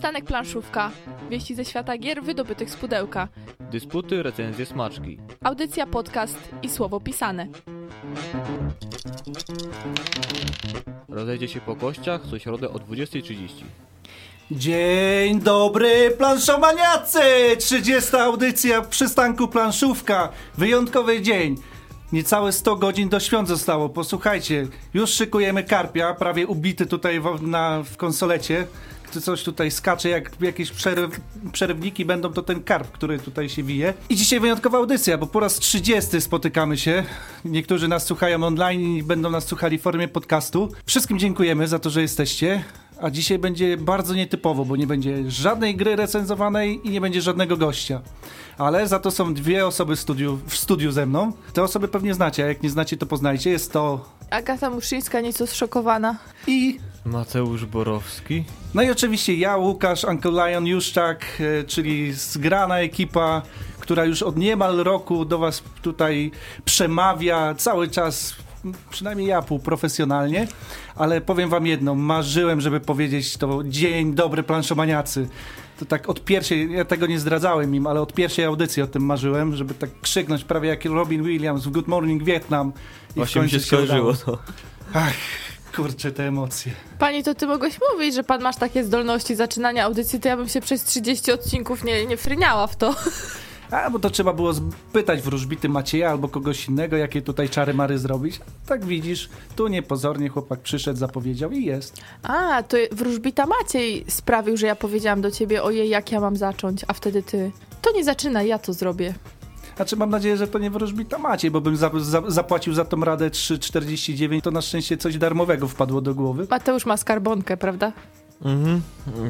Przystanek planszówka. Wieści ze świata gier wydobytych z pudełka. Dysputy, recenzje, smaczki. Audycja, podcast i słowo pisane. Rozejdzie się po kościach co środę o 20.30. Dzień dobry, planszomaniacy! 30. audycja w przystanku planszówka. Wyjątkowy dzień. Niecałe 100 godzin do świąt zostało. Posłuchajcie, już szykujemy karpia, prawie ubity tutaj w, na, w konsolecie. Coś tutaj skacze, jak jakieś przeryw, przerywniki będą, to ten karp, który tutaj się wije. I dzisiaj wyjątkowa audycja, bo po raz 30 spotykamy się. Niektórzy nas słuchają online i będą nas słuchali w formie podcastu. Wszystkim dziękujemy za to, że jesteście. A dzisiaj będzie bardzo nietypowo, bo nie będzie żadnej gry recenzowanej i nie będzie żadnego gościa. Ale za to są dwie osoby w studiu, w studiu ze mną. Te osoby pewnie znacie, a jak nie znacie, to poznajcie. Jest to Agata Muszyńska nieco zszokowana. i... Mateusz Borowski. No i oczywiście ja, Łukasz, Uncle Lion, Juszczak, e, czyli zgrana ekipa, która już od niemal roku do was tutaj przemawia cały czas, przynajmniej ja półprofesjonalnie, ale powiem wam jedno, marzyłem, żeby powiedzieć to dzień dobry planszomaniacy. To tak od pierwszej, ja tego nie zdradzałem im, ale od pierwszej audycji o tym marzyłem, żeby tak krzyknąć prawie jak Robin Williams w Good Morning Vietnam. I Właśnie mi się skojarzyło to. Ach, kurczę, te emocje. Pani, to ty mogłeś mówić, że pan masz takie zdolności zaczynania audycji, to ja bym się przez 30 odcinków nie, nie fryniała w to. A, bo to trzeba było spytać wróżbity Macieja albo kogoś innego, jakie tutaj czary mary zrobić. Tak widzisz, tu niepozornie chłopak przyszedł, zapowiedział i jest. A, to wróżbita Maciej sprawił, że ja powiedziałam do ciebie, ojej, jak ja mam zacząć, a wtedy ty, to nie zaczynaj, ja to zrobię. Znaczy mam nadzieję, że to nie wróżbita Maciej, bo bym za, za, zapłacił za tą radę 3,49, to na szczęście coś darmowego wpadło do głowy. Mateusz ma skarbonkę, prawda? Mhm.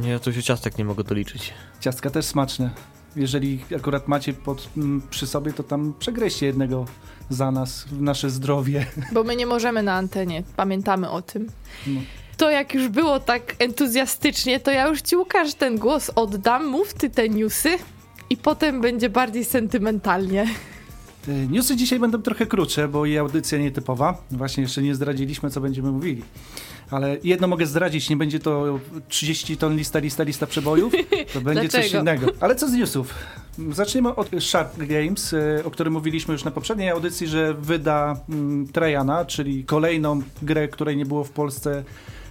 Ja to się ciastek nie mogę doliczyć. Ciastka też smaczne. Jeżeli akurat macie pod, m, przy sobie, to tam przegryźcie jednego za nas, w nasze zdrowie. Bo my nie możemy na antenie, pamiętamy o tym. No. To jak już było tak entuzjastycznie, to ja już ci Łukasz ten głos oddam, mów ty te newsy i potem będzie bardziej sentymentalnie. Y, Newsy dzisiaj będą trochę krótsze, bo i audycja nietypowa. Właśnie jeszcze nie zdradziliśmy, co będziemy mówili. Ale jedno mogę zdradzić, nie będzie to 30 ton lista, lista, lista przebojów. To będzie coś innego. Ale co z newsów? Zaczniemy od Sharp Games, y, o którym mówiliśmy już na poprzedniej audycji, że wyda mm, Trajana, czyli kolejną grę, której nie było w Polsce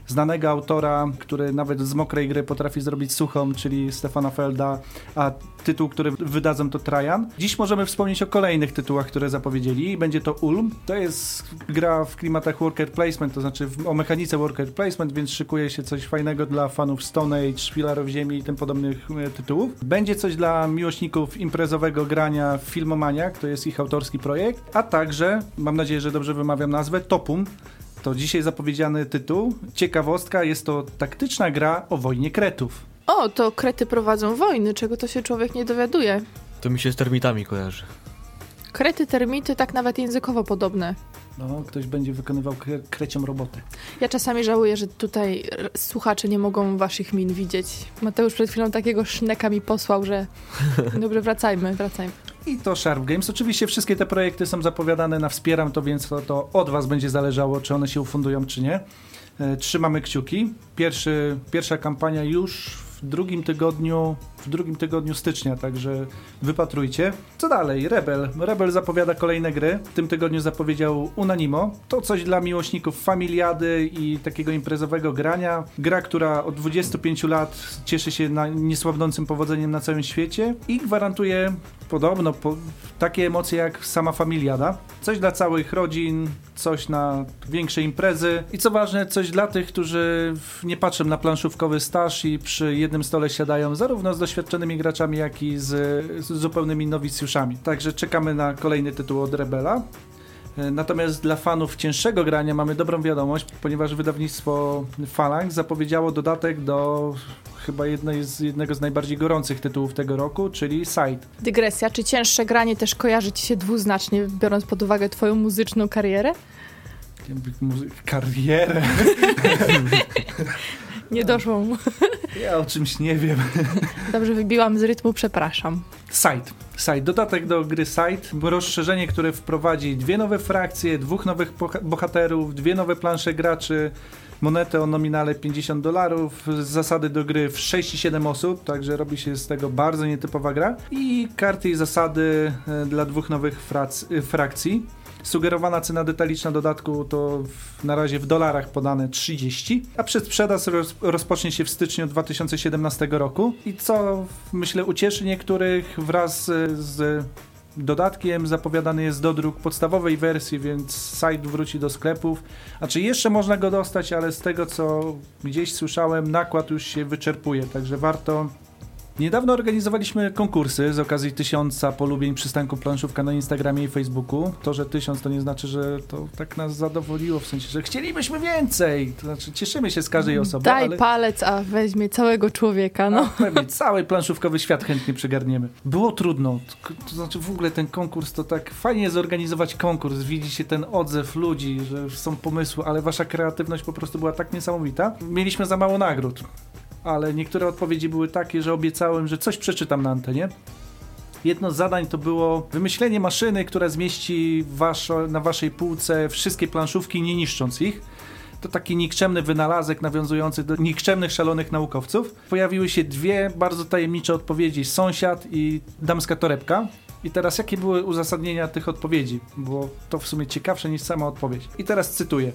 znanego autora, który nawet z mokrej gry potrafi zrobić suchą, czyli Stefana Felda, a tytuł, który wydadzą to Trajan. Dziś możemy wspomnieć o kolejnych tytułach, które zapowiedzieli. Będzie to Ulm. To jest gra w klimatach worker placement, to znaczy o mechanice worker placement, więc szykuje się coś fajnego dla fanów Stone Age, Filarów Ziemi i tym podobnych e, tytułów. Będzie coś dla miłośników imprezowego grania w Filmomaniak, to jest ich autorski projekt, a także, mam nadzieję, że dobrze wymawiam nazwę, Topum, to dzisiaj zapowiedziany tytuł. Ciekawostka, jest to taktyczna gra o wojnie kretów. O, to krety prowadzą wojny, czego to się człowiek nie dowiaduje. To mi się z termitami kojarzy. Krety, termity, tak nawet językowo podobne. No, ktoś będzie wykonywał kre krecią robotę. Ja czasami żałuję, że tutaj słuchacze nie mogą waszych min widzieć. Mateusz przed chwilą takiego szneka mi posłał, że... Dobrze, wracajmy, wracajmy. I to Sharp Games. Oczywiście wszystkie te projekty są zapowiadane na Wspieram to, więc to, to od Was będzie zależało, czy one się ufundują, czy nie. E, Trzymamy kciuki. Pierwszy, pierwsza kampania już w drugim tygodniu, w drugim tygodniu stycznia, także wypatrujcie. Co dalej? Rebel. Rebel zapowiada kolejne gry. W tym tygodniu zapowiedział Unanimo. To coś dla miłośników familiady i takiego imprezowego grania. Gra, która od 25 lat cieszy się niesłabnącym powodzeniem na całym świecie i gwarantuje podobno po, takie emocje jak sama familiada. Coś dla całych rodzin, coś na większe imprezy i co ważne, coś dla tych, którzy nie patrzą na planszówkowy staż i przy jednym stole siadają zarówno z doświadczonymi graczami, jak i z, z zupełnymi nowicjuszami. Także czekamy na kolejny tytuł od Rebela. E, Natomiast dla fanów cięższego grania mamy dobrą wiadomość, ponieważ wydawnictwo Phalanx zapowiedziało dodatek do chyba jednej z, jednego z najbardziej gorących tytułów tego roku, czyli Sight. Dygresja, czy cięższe granie też kojarzy ci się dwuznacznie, biorąc pod uwagę twoją muzyczną karierę? Karierę. Nie doszło mu. Ja o czymś nie wiem. Dobrze, wybiłam z rytmu, przepraszam. Sight. Sight. Dodatek do gry Sight. Rozszerzenie, które wprowadzi dwie nowe frakcje, dwóch nowych boha- bohaterów, dwie nowe plansze graczy, monetę o nominale 50 dolarów, zasady do gry w 6 i 7 osób, także robi się z tego bardzo nietypowa gra i karty i zasady e, dla dwóch nowych e, frakcji. Sugerowana cena detaliczna dodatku to w, na razie w dolarach podane 30, a przedsprzedaż roz, rozpocznie się w styczniu 2017 roku. I co myślę ucieszy niektórych wraz e, z dodatkiem zapowiadany jest dodruk podstawowej wersji, więc site wróci do sklepów. A czy jeszcze można go dostać, ale z tego co gdzieś słyszałem, nakład już się wyczerpuje, także warto Niedawno organizowaliśmy konkursy z okazji tysiąca polubień przystanku planszówka na Instagramie i Facebooku. To, że tysiąc to nie znaczy, że to tak nas zadowoliło, w sensie, że chcielibyśmy więcej. To znaczy cieszymy się z każdej osoby. Daj ale... palec, a weźmie całego człowieka, no. A, pewnie cały planszówkowy świat chętnie przygarniemy. Było trudno, to znaczy w ogóle ten konkurs to tak fajnie zorganizować konkurs, widzi się ten odzew ludzi, że są pomysły, ale wasza kreatywność po prostu była tak niesamowita. Mieliśmy za mało nagród ale niektóre odpowiedzi były takie, że obiecałem, że coś przeczytam na antenie. Jedno z zadań to było wymyślenie maszyny, która zmieści waszo, na waszej półce wszystkie planszówki, nie niszcząc ich. To taki nikczemny wynalazek nawiązujący do nikczemnych, szalonych naukowców. Pojawiły się dwie bardzo tajemnicze odpowiedzi: sąsiad i damska torebka. I teraz jakie były uzasadnienia tych odpowiedzi? Było to w sumie ciekawsze niż sama odpowiedź. I teraz cytuję.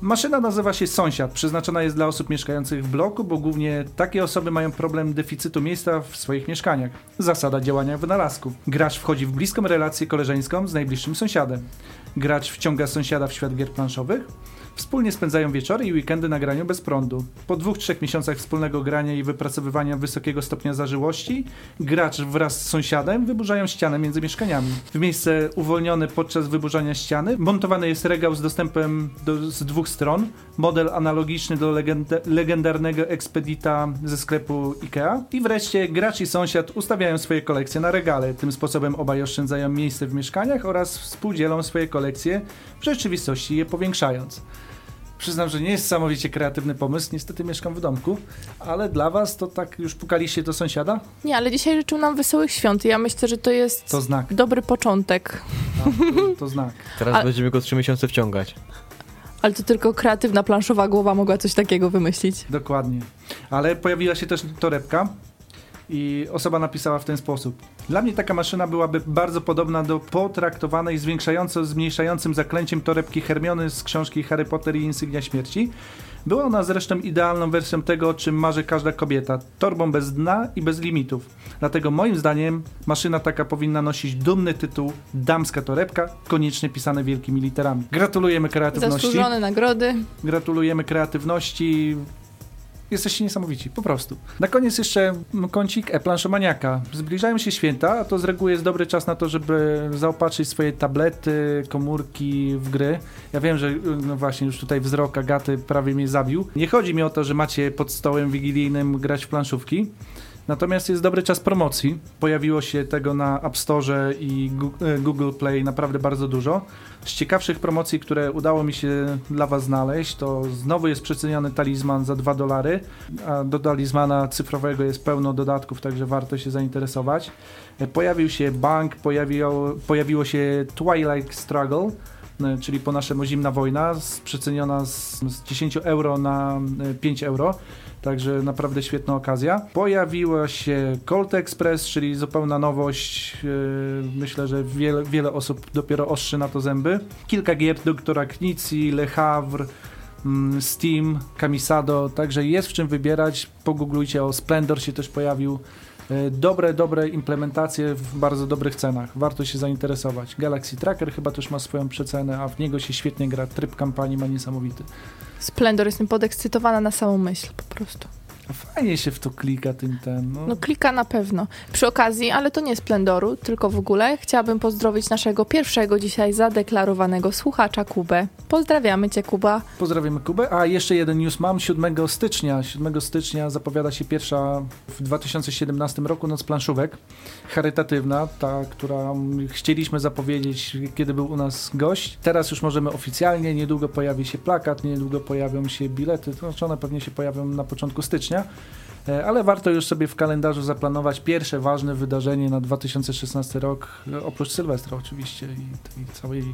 Maszyna nazywa się Sąsiad. Przeznaczona jest dla osób mieszkających w bloku, bo głównie takie osoby mają problem deficytu miejsca w swoich mieszkaniach. Zasada działania wynalazku. Gracz wchodzi w bliską relację koleżeńską z najbliższym sąsiadem. Gracz wciąga sąsiada w świat gier planszowych. Wspólnie spędzają wieczory i weekendy na graniu bez prądu. Po dwóch, trzech miesiącach wspólnego grania i wypracowywania wysokiego stopnia zażyłości, gracz wraz z sąsiadem wyburzają ścianę między mieszkaniami. W miejsce uwolnione podczas wyburzania ściany montowany jest regał z dostępem do, z dwóch stron, model analogiczny do legenda legendarnego ekspedita ze sklepu IKEA i wreszcie gracz i sąsiad ustawiają swoje kolekcje na regale. Tym sposobem obaj oszczędzają miejsce w mieszkaniach oraz współdzielą swoje kolekcje, w rzeczywistości je powiększając. Przyznam, że nie jest samowicie kreatywny pomysł. Niestety mieszkam w domku, ale dla was to tak już pukaliście do sąsiada? Nie, ale dzisiaj życzył nam wesołych świąt i ja myślę, że to jest to znak. dobry początek. No, to, to znak. Teraz A... będziemy go trzy miesiące wciągać. Ale to tylko kreatywna planszowa głowa mogła coś takiego wymyślić. Dokładnie. Ale pojawiła się też torebka i osoba napisała w ten sposób. Dla mnie taka maszyna byłaby bardzo podobna do potraktowanej zwiększająco zmniejszającym zaklęciem torebki Hermiony z książki Harry Potter i Insygnia Śmierci. Była ona zresztą idealną wersją tego, o czym marzy każda kobieta. Torbą bez dna i bez limitów. Dlatego moim zdaniem maszyna taka powinna nosić dumny tytuł Damska torebka, koniecznie pisane wielkimi literami. Gratulujemy kreatywności. Zasłużone nagrody. Gratulujemy kreatywności. Jesteście niesamowici, po prostu. Na koniec jeszcze kącik e-planszomaniaka. Zbliżają się święta, a to z reguły jest dobry czas na to, żeby zaopatrzyć swoje tablety, komórki w gry. Ja wiem, że no właśnie już tutaj wzrok Agaty prawie mnie zabił. Nie chodzi mi o to, że macie pod stołem wigilijnym grać w planszówki. Natomiast jest dobry czas promocji. Pojawiło się tego na App Store i e, Google Play naprawdę bardzo dużo. Z ciekawszych promocji, które udało mi się dla Was znaleźć, to znowu jest przeceniony talizman za 2 dolary, a do talizmana cyfrowego jest pełno dodatków, także warto się zainteresować. E, pojawił się bank, pojawiło, pojawiło się Twilight Struggle, czyli po naszemu zimna wojna, przeceniona z, z 10 euro na 5 euro. Także naprawdę świetna okazja. Pojawiła się Colt Express, czyli zupełna nowość. Yy, myślę, że wiele, wiele osób dopiero ostrzy na to zęby. Kilka gier doktora Knici, Le Havre, mm, Steam, Camisado, także jest w czym wybierać. Pogooglujcie o Splendor się też pojawił. Yy, dobre, dobre implementacje w bardzo dobrych cenach. Warto się zainteresować. Galaxy Tracker chyba też ma swoją przecenę, a w niego się świetnie gra. Tryb kampanii ma niesamowity. Splendor, jestem podekscytowana na samą myśl po prostu. Fajnie się w to klika tym ten. No. no. klika na pewno. Przy okazji, ale to nie Splendoru, tylko w ogóle chciałabym pozdrowić naszego pierwszego dzisiaj zadeklarowanego słuchacza Kubę. Pozdrawiamy cię Kuba. Pozdrawiamy Kubę. A jeszcze jeden news mam 7 stycznia. 7 stycznia zapowiada się pierwsza w 2017 roku noc planszówek. Charytatywna, ta, która chcieliśmy zapowiedzieć, kiedy był u nas gość. Teraz już możemy oficjalnie, niedługo pojawi się plakat, niedługo pojawią się bilety, to znaczy one pewnie się pojawią na początku stycznia E, Ale warto już sobie w kalendarzu zaplanować pierwsze ważne wydarzenie na 2016 rok, e, oprócz Sylwestra oczywiście i tej całej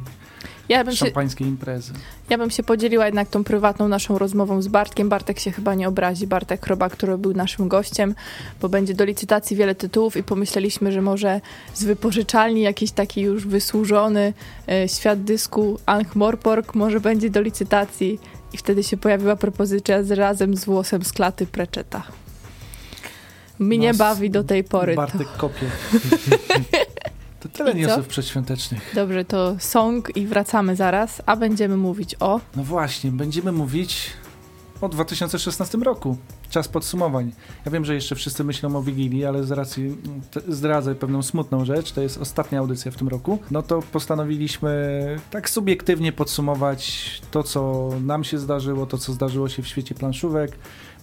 Ja bym, się, szampańskiej imprezy. ja bym się podzieliła jednak tą prywatną naszą rozmową z Bartkiem. Bartek się chyba nie obrazi. Bartek Chroba, który był naszym gościem, bo będzie do licytacji wiele tytułów i pomyśleliśmy, że może z wypożyczalni jakiś taki już wysłużony e, świat dysku Ankh-Morpork może będzie do licytacji i wtedy się pojawiła propozycja z razem z włosem z klaty Preczeta. Mnie Nas bawi do tej pory. To. Bartek kopie. To tyle newsów przedświątecznych. Dobrze, to song i wracamy zaraz, a będziemy mówić o... No właśnie, będziemy mówić o 2016 roku. Czas podsumowań. Ja wiem, że jeszcze wszyscy myślą o Wigilii, ale z racji zdradzę pewną smutną rzecz, to jest ostatnia audycja w tym roku. No to postanowiliśmy tak subiektywnie podsumować to, co nam się zdarzyło, to, co zdarzyło się w świecie planszówek.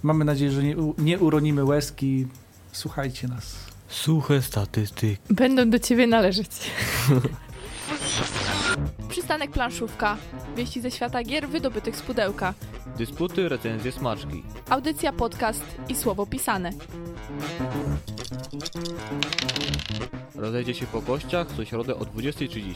Mamy nadzieję, że nie, nie uronimy łezki. Słuchajcie nas. Suche statystyki. Będą do ciebie należeć. Przystanek planszówka. Wieści ze świata gier wydobytych z pudełka. Dysputy, recenzje, smaczki. Audycja, podcast i słowo pisane. Rozejdzie się po kościach co środę o 20.30.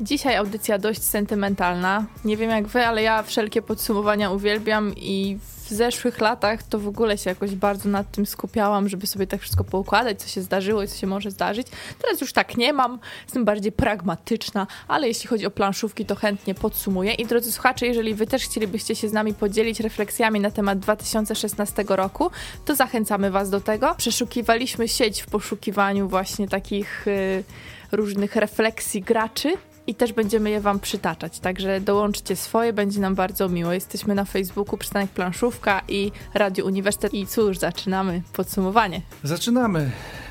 Dzisiaj audycja dość sentymentalna. Nie wiem jak wy, ale ja wszelkie podsumowania uwielbiam i zeszłych latach to w ogóle się jakoś bardzo nad tym skupiałam, żeby sobie tak wszystko poukładać, co się zdarzyło i co się może zdarzyć. Teraz już tak nie mam, jestem bardziej pragmatyczna, ale jeśli chodzi o planszówki, to chętnie podsumuję. I drodzy słuchacze, jeżeli wy też chcielibyście się z nami podzielić refleksjami na temat 2016 roku, to zachęcamy was do tego. Przeszukiwaliśmy sieć w poszukiwaniu właśnie takich y, różnych refleksji graczy. I też będziemy je Wam przytaczać, także dołączcie swoje, będzie nam bardzo miło. Jesteśmy na Facebooku Przystanek Planszówka i Radio Uniwersytet. I cóż, zaczynamy podsumowanie. Zaczynamy.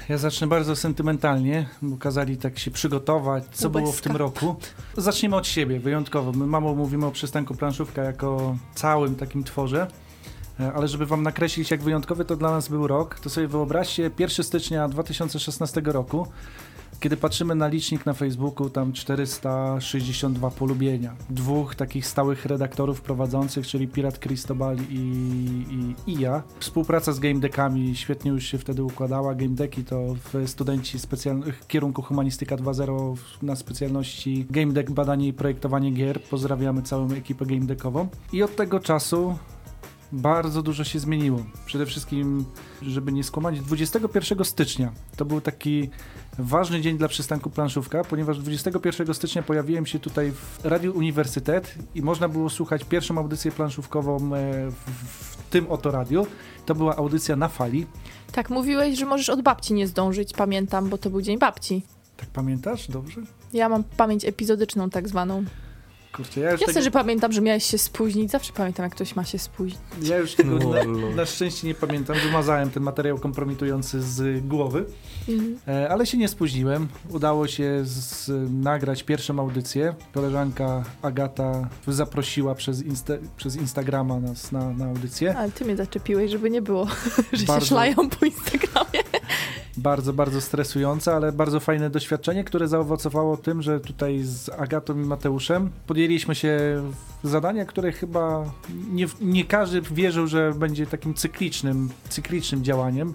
Ja zacznę bardzo sentymentalnie, bo kazali tak się przygotować, co było w tym roku. Zaczniemy od siebie, wyjątkowo. My mało mówimy o przystanku planszówka jako całym takim tworze, e, ale żeby wam nakreślić, jak wyjątkowy to dla nas był rok, to sobie wyobraźcie 1 stycznia 2016 roku, kiedy patrzymy na licznik na Facebooku, tam 462 polubienia. Dwóch takich stałych redaktorów prowadzących, czyli Pirat Cristobal i, i, i ja. Współpraca z game deckami świetnie już się wtedy układała. Game decki to studenci specjalnych kierunku Humanistyka 2.0 w- na specjalności game deck, badanie i projektowanie gier. Pozdrawiamy całą ekipę game deckową. I od tego czasu bardzo dużo się zmieniło. Przede wszystkim, żeby nie skłamać, 21 stycznia to był taki ważny dzień dla przystanku planszówka, ponieważ 21 stycznia pojawiłem się tutaj w Radiu Uniwersytet i można było słuchać pierwszą audycję planszówkową e, w, w tym oto radiu. To była audycja na fali. Tak, mówiłeś, że możesz od babci nie zdążyć, pamiętam, bo to był Dzień Babci. Tak pamiętasz? Dobrze? Ja mam pamięć epizodyczną tak zwaną. Kurczę, ja już, Ja tego, że pamiętam, że miałeś się spóźnić. Zawsze pamiętam, jak ktoś ma się spóźnić. ja już tego na, Lol. na szczęście nie pamiętam. Wymazałem ten materiał kompromitujący z głowy. Mhm. E, Ale się nie spóźniłem. Udało się z, nagrać pierwszą audycję. Koleżanka Agata zaprosiła przez, insta, przez Instagrama nas na, na audycję. Ale ty mnie zaczepiłeś, żeby nie było, że Bardzo. się szlają po Instagramie. Bardzo, bardzo stresujące, ale bardzo fajne doświadczenie, które zaowocowało tym, że tutaj z Agatą i Mateuszem podjęliśmy się zadania, które chyba nie, nie każdy wierzył, że będzie takim cyklicznym, cyklicznym działaniem.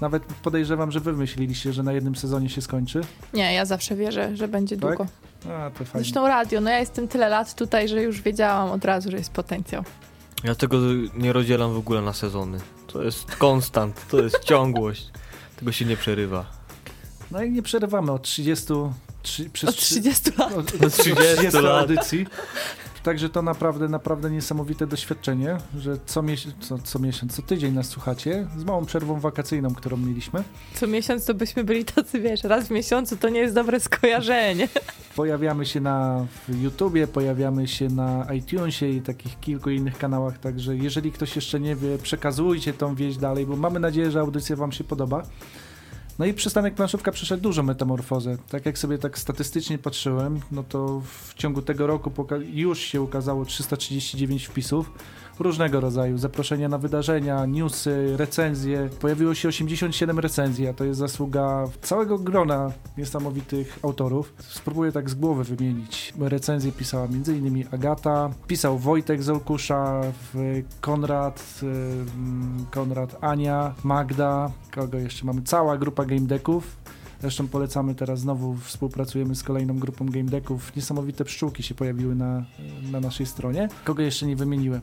Nawet podejrzewam, że wy myśleliście, że na jednym sezonie się skończy. Nie, ja zawsze wierzę, że będzie Tak? długo. A, to fajnie. Zresztą radio, no ja jestem tyle lat tutaj, że już wiedziałam od razu, że jest potencjał. Ja tego nie rozdzielam w ogóle na sezony. To jest konstant, to jest ciągłość. Tego się nie przerywa. No i nie przerywamy od 30, trzy, przez Od 30 lat. od, Od 30 lat. audycji. Także to naprawdę, naprawdę niesamowite doświadczenie, że co, miesiąc, co, co miesiąc, co tydzień nas słuchacie, z małą przerwą wakacyjną, którą mieliśmy. Co miesiąc to byśmy byli tacy, wiesz, raz w miesiącu to nie jest dobre skojarzenie. Pojawiamy się na YouTubie, pojawiamy się na iTunesie i takich kilku innych kanałach, także jeżeli ktoś jeszcze nie wie, przekazujcie tą wieść dalej, bo mamy nadzieję, że audycja wam się podoba. No i przystanek planszówka przeszedł dużą metamorfozę. Tak jak sobie tak statystycznie patrzyłem, no to w ciągu tego roku już się ukazało 339 wpisów. Różnego rodzaju. Zaproszenia na wydarzenia, newsy, recenzje. Pojawiło się 87 recenzji, a to jest zasługa całego grona niesamowitych autorów. Spróbuję tak z głowy wymienić. Recenzję pisała m.in. Agata, pisał Wojtek z Olkusza, Konrad, Konrad Ania, Magda, kogo jeszcze mamy? Cała grupa game decków. Zresztą polecamy teraz znowu, współpracujemy z kolejną grupą game decków. Niesamowite pszczółki się pojawiły na, na naszej stronie. Kogo jeszcze nie wymieniłem?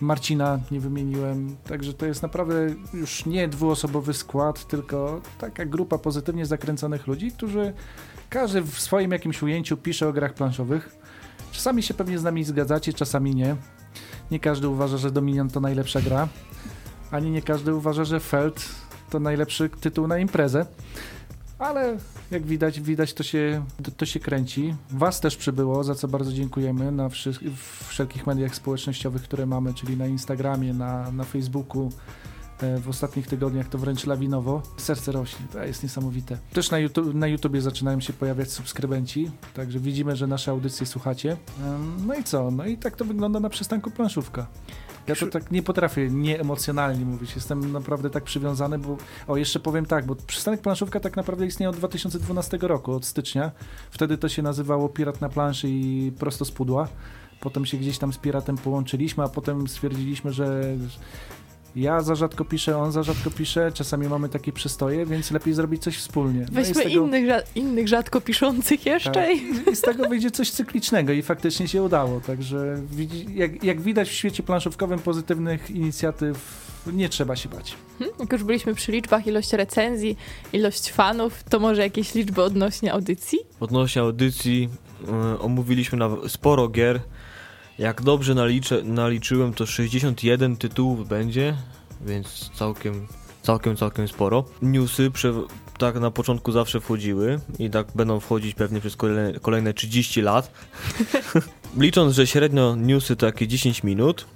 Marcina nie wymieniłem, także to jest naprawdę już nie dwuosobowy skład, tylko taka grupa pozytywnie zakręconych ludzi, którzy każdy w swoim jakimś ujęciu pisze o grach planszowych. Czasami się pewnie z nami zgadzacie, czasami nie. Nie każdy uważa, że Dominion to najlepsza gra, ani nie każdy uważa, że Feld to najlepszy tytuł na imprezę ale jak widać, widać to się, to, się kręci. Was też przybyło, za co bardzo dziękujemy na wszy wszelkich mediach społecznościowych, które mamy, czyli na Instagramie, na, na Facebooku. E, w ostatnich tygodniach to wręcz lawinowo. Serce rośnie, to jest niesamowite. Też na, YouTube, na YouTubie zaczynają się pojawiać subskrybenci, także widzimy, że nasze audycje słuchacie. No i co? No i tak to wygląda na przystanku planszówka. Ja to tak nie potrafię nieemocjonalnie mówić. Jestem naprawdę tak przywiązany, bo o jeszcze powiem tak, bo przystanek planszówka tak naprawdę istnieje od 2012 roku, od stycznia. Wtedy to się nazywało Pirat na planszy i prosto z pudła. Potem się gdzieś tam z piratem połączyliśmy, a potem stwierdziliśmy, że ja za rzadko piszę, on za rzadko pisze, czasami mamy takie przystoje, więc lepiej zrobić coś wspólnie. No Weźmy tego... innych, rza innych rzadko piszących jeszcze. Tak. I z tego wyjdzie coś cyklicznego i faktycznie się udało. Także jak, jak widać w świecie planszówkowym pozytywnych inicjatyw nie trzeba się bać. Hmm, jak już byliśmy przy liczbach, ilość recenzji, ilość fanów, to może jakieś liczby odnośnie audycji? Odnośnie audycji yy, omówiliśmy na sporo gier. Jak dobrze naliczę, naliczyłem, to 61 tytułów będzie, więc całkiem, całkiem, całkiem sporo. Newsy prze, tak na początku zawsze wchodziły i tak będą wchodzić pewnie przez kolejne, kolejne 30 lat. Licząc, że średnio newsy to jakieś 10 minut,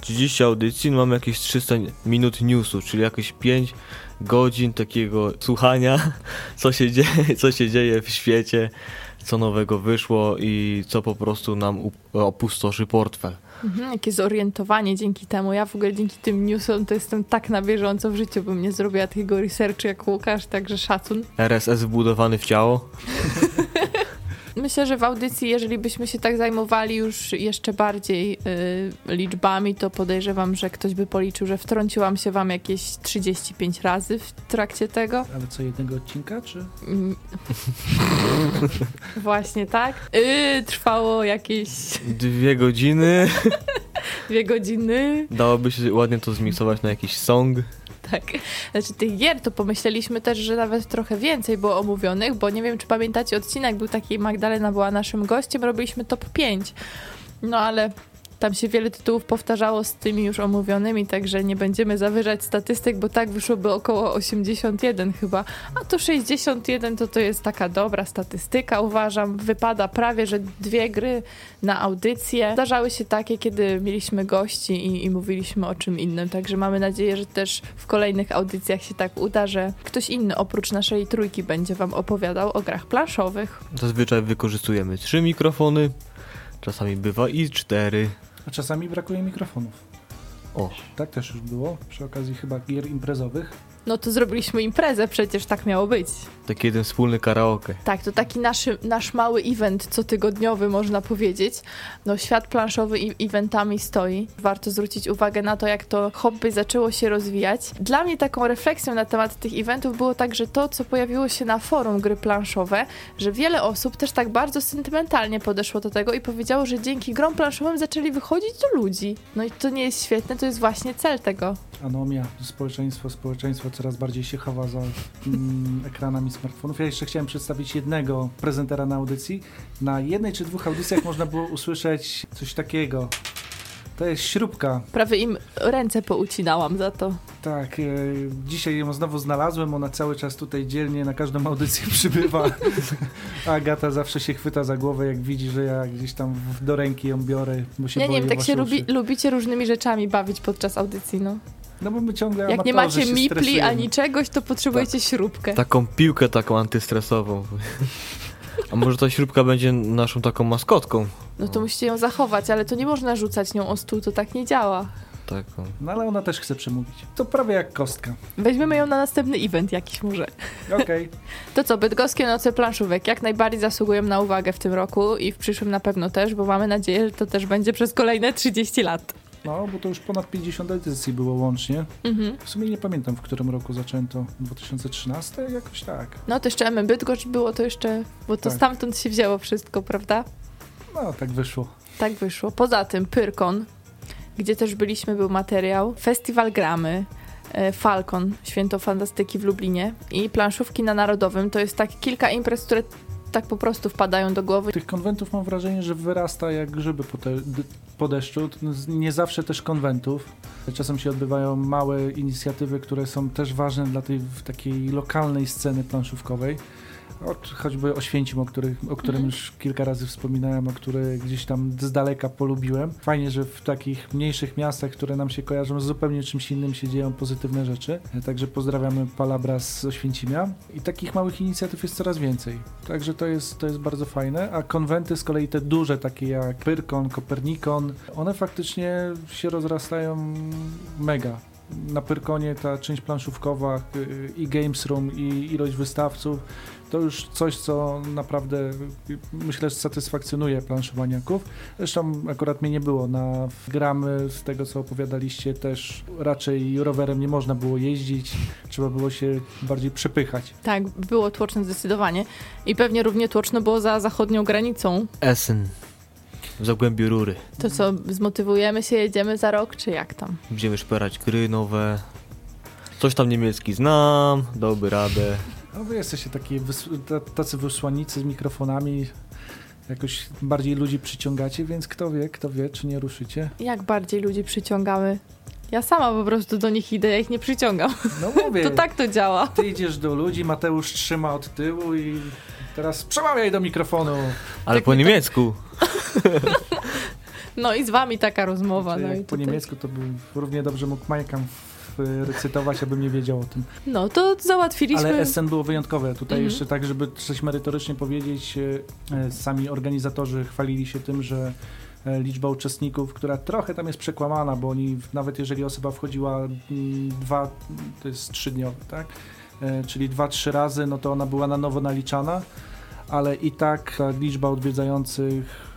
30 audycji, no mamy jakieś 300 minut newsów, czyli jakieś 5 godzin takiego słuchania, co się dzieje, co się dzieje w świecie co nowego wyszło i co po prostu nam opustoszy portfel. Mhm, jakie zorientowanie dzięki temu. Ja w ogóle dzięki tym newsom to jestem tak na bieżąco w życiu, bym nie zrobiła takiego researchu jak Łukasz, także szacun. RSS wbudowany w ciało. Myślę, że w audycji, jeżeli byśmy się tak zajmowali już jeszcze bardziej y, liczbami, to podejrzewam, że ktoś by policzył, że wtrąciłam się wam jakieś 35 razy w trakcie tego. Ale co, jednego odcinka, czy? Mm. Właśnie tak. Y, trwało jakieś... Dwie godziny. Dwie godziny. Dałoby się ładnie to zmiksować na jakiś song tak. Znaczy tych gier to pomyśleliśmy też, że nawet trochę więcej było omówionych, bo nie wiem, czy pamiętacie odcinek, był taki, Magdalena była naszym gościem, robiliśmy top 5. No ale tam się wiele tytułów powtarzało z tymi już omówionymi, także nie będziemy zawyżać statystyk, bo tak wyszłoby około 81 chyba. A to 61 to to jest taka dobra statystyka, uważam. Wypada prawie, że dwie gry na audycję. Zdarzały się takie, kiedy mieliśmy gości i, i mówiliśmy o czym innym, także mamy nadzieję, że też w kolejnych audycjach się tak uda, że ktoś inny oprócz naszej trójki będzie wam opowiadał o grach planszowych. Zazwyczaj wykorzystujemy trzy mikrofony, czasami bywa i cztery. A czasami brakuje mikrofonów. O. Tak też już było, przy okazji chyba gier imprezowych. No to zrobiliśmy imprezę, przecież tak miało być. Taki jeden wspólny karaoke. Tak, to taki nasz, nasz mały event cotygodniowy, można powiedzieć. No, świat planszowy i eventami stoi. Warto zwrócić uwagę na to, jak to hobby zaczęło się rozwijać. Dla mnie taką refleksją na temat tych eventów było także to, co pojawiło się na forum gry planszowe, że wiele osób też tak bardzo sentymentalnie podeszło do tego i powiedziało, że dzięki grom planszowym zaczęli wychodzić do ludzi. No i to nie jest świetne, to jest właśnie cel tego. Anomia, społeczeństwo, społeczeństwo coraz bardziej się chowa za mm, ekranami smartfonów. Ja jeszcze chciałem przedstawić jednego prezentera na audycji. Na jednej czy dwóch audycjach można było usłyszeć coś takiego. To jest śrubka. Prawie im ręce poucinałam za to. Tak, e, dzisiaj ją znowu znalazłem, ona cały czas tutaj dzielnie na każdą audycję przybywa. Agata zawsze się chwyta za głowę, jak widzi, że ja gdzieś tam do ręki ją biorę, bo się Ja nie wiem, tak się lubi, lubicie różnymi rzeczami bawić podczas audycji, no. No bo my ciągle Jak nie macie mipli ani czegoś, to potrzebujecie tak. śrubkę. Taką piłkę taką antystresową. A może ta śrubka będzie naszą taką maskotką? No to musicie ją zachować, ale to nie można rzucać nią o stół, to tak nie działa. taką. No ale ona też chce przemówić. To prawie jak kostka. Weźmiemy ją na następny event jakiś może. Okej. To co, bydgoskie noce planszówek jak najbardziej zasługują na uwagę w tym roku i w przyszłym na pewno też, bo mamy nadzieję, że to też będzie przez kolejne 30 lat. No, bo to już ponad 50 edycji było łącznie. Mhm. W sumie nie pamiętam, w którym roku zaczęto. 2013? Jakoś tak. No to jeszcze MM Bydgoszcz było to jeszcze, bo to Tak. stamtąd się wzięło wszystko, prawda? No, tak wyszło. Tak wyszło. Poza tym Pyrkon, gdzie też byliśmy, był materiał, Festiwal Gramy, e, Falcon, Święto Fantastyki w Lublinie i planszówki na Narodowym. To jest tak kilka imprez, które tak po prostu wpadają do głowy. Tych konwentów mam wrażenie, że wyrasta jak grzyby po, te, po deszczu. Nie zawsze też konwentów. Czasem się odbywają małe inicjatywy, które są też ważne dla tej takiej lokalnej sceny planszówkowej. Od, choćby Oświęcim, o, których, o którym Mhm. już kilka razy wspominałem, o który gdzieś tam z daleka polubiłem. Fajnie, że w takich mniejszych miastach, które nam się kojarzą z zupełnie czymś innym, się dzieją pozytywne rzeczy. Także pozdrawiamy Palabra z Oświęcimia. I takich małych inicjatyw jest coraz więcej. Także to jest, to jest bardzo fajne. A konwenty z kolei te duże, takie jak Pyrkon, Kopernikon, one faktycznie się rozrastają mega. Na Pyrkonie ta część planszówkowa y, i Games Room i ilość wystawców to już coś, co naprawdę myślę, że satysfakcjonuje planszowaniaków. Zresztą akurat mnie nie było na gramy, z tego co opowiadaliście też raczej rowerem nie można było jeździć, trzeba było się bardziej przepychać. Tak, było tłoczno zdecydowanie. I pewnie równie tłoczno było za zachodnią granicą. Essen. W Zagłębiu Rury. To co, zmotywujemy się, jedziemy za rok, czy jak tam? Będziemy szperać gry nowe. Coś tam niemiecki znam, dałby radę. No wy jesteście taki tacy wysłannicy z mikrofonami, jakoś bardziej ludzi przyciągacie, więc kto wie, kto wie, czy nie ruszycie. Jak bardziej ludzi przyciągamy? Ja sama po prostu do nich idę, ja ich nie przyciągam. No mówię, To tak to działa. ty idziesz do ludzi, Mateusz trzyma od tyłu i teraz przemawiaj do mikrofonu. Ale Tak po niemiecku. No i z wami taka rozmowa. Czy No, po tutaj- niemiecku to bym równie dobrze mógł Majkam recytować, abym nie wiedział o tym. no to załatwiliśmy. Ale SN było wyjątkowe. Tutaj Mhm. jeszcze tak, żeby coś merytorycznie powiedzieć, e, e, sami organizatorzy chwalili się tym, że e, liczba uczestników, która trochę tam jest przekłamana, bo oni, nawet jeżeli osoba wchodziła mm, dwa, to jest trzydniowe, tak? Czyli dwa, trzy razy, no to ona była na nowo naliczana, ale i tak ta liczba odwiedzających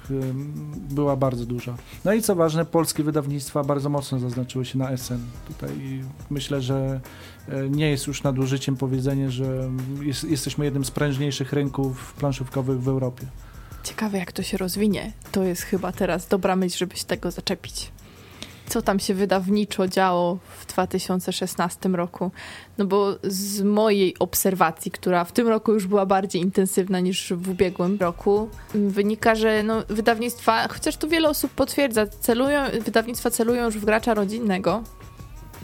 była bardzo duża. No i co ważne, polskie wydawnictwa bardzo mocno zaznaczyły się na SN. Tutaj myślę, że e, nie jest już nadużyciem powiedzenie, że jest, jesteśmy jednym z prężniejszych rynków planszówkowych w Europie. Ciekawe, jak to się rozwinie. To jest chyba teraz dobra myśl, żeby się tego zaczepić. Co tam się wydawniczo działo w 2016 roku? No bo z mojej obserwacji, która w tym roku już była bardziej intensywna niż w ubiegłym roku, wynika, że no, wydawnictwa, chociaż tu wiele osób potwierdza, celują, wydawnictwa celują już w gracza rodzinnego,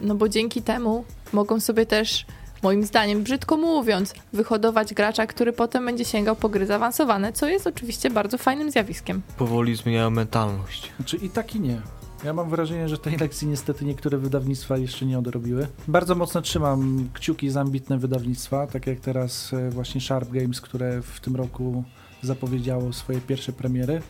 no bo dzięki temu mogą sobie też, moim zdaniem, brzydko mówiąc, wyhodować gracza, który potem będzie sięgał po gry zaawansowane, co jest oczywiście bardzo fajnym zjawiskiem. Powoli zmieniają mentalność. Znaczy i tak i nie. Ja mam wrażenie, że tej lekcji niestety niektóre wydawnictwa jeszcze nie odrobiły. Bardzo mocno trzymam kciuki za ambitne wydawnictwa, tak jak teraz e, właśnie Sharp Games, które w tym roku zapowiedziało swoje pierwsze premiery.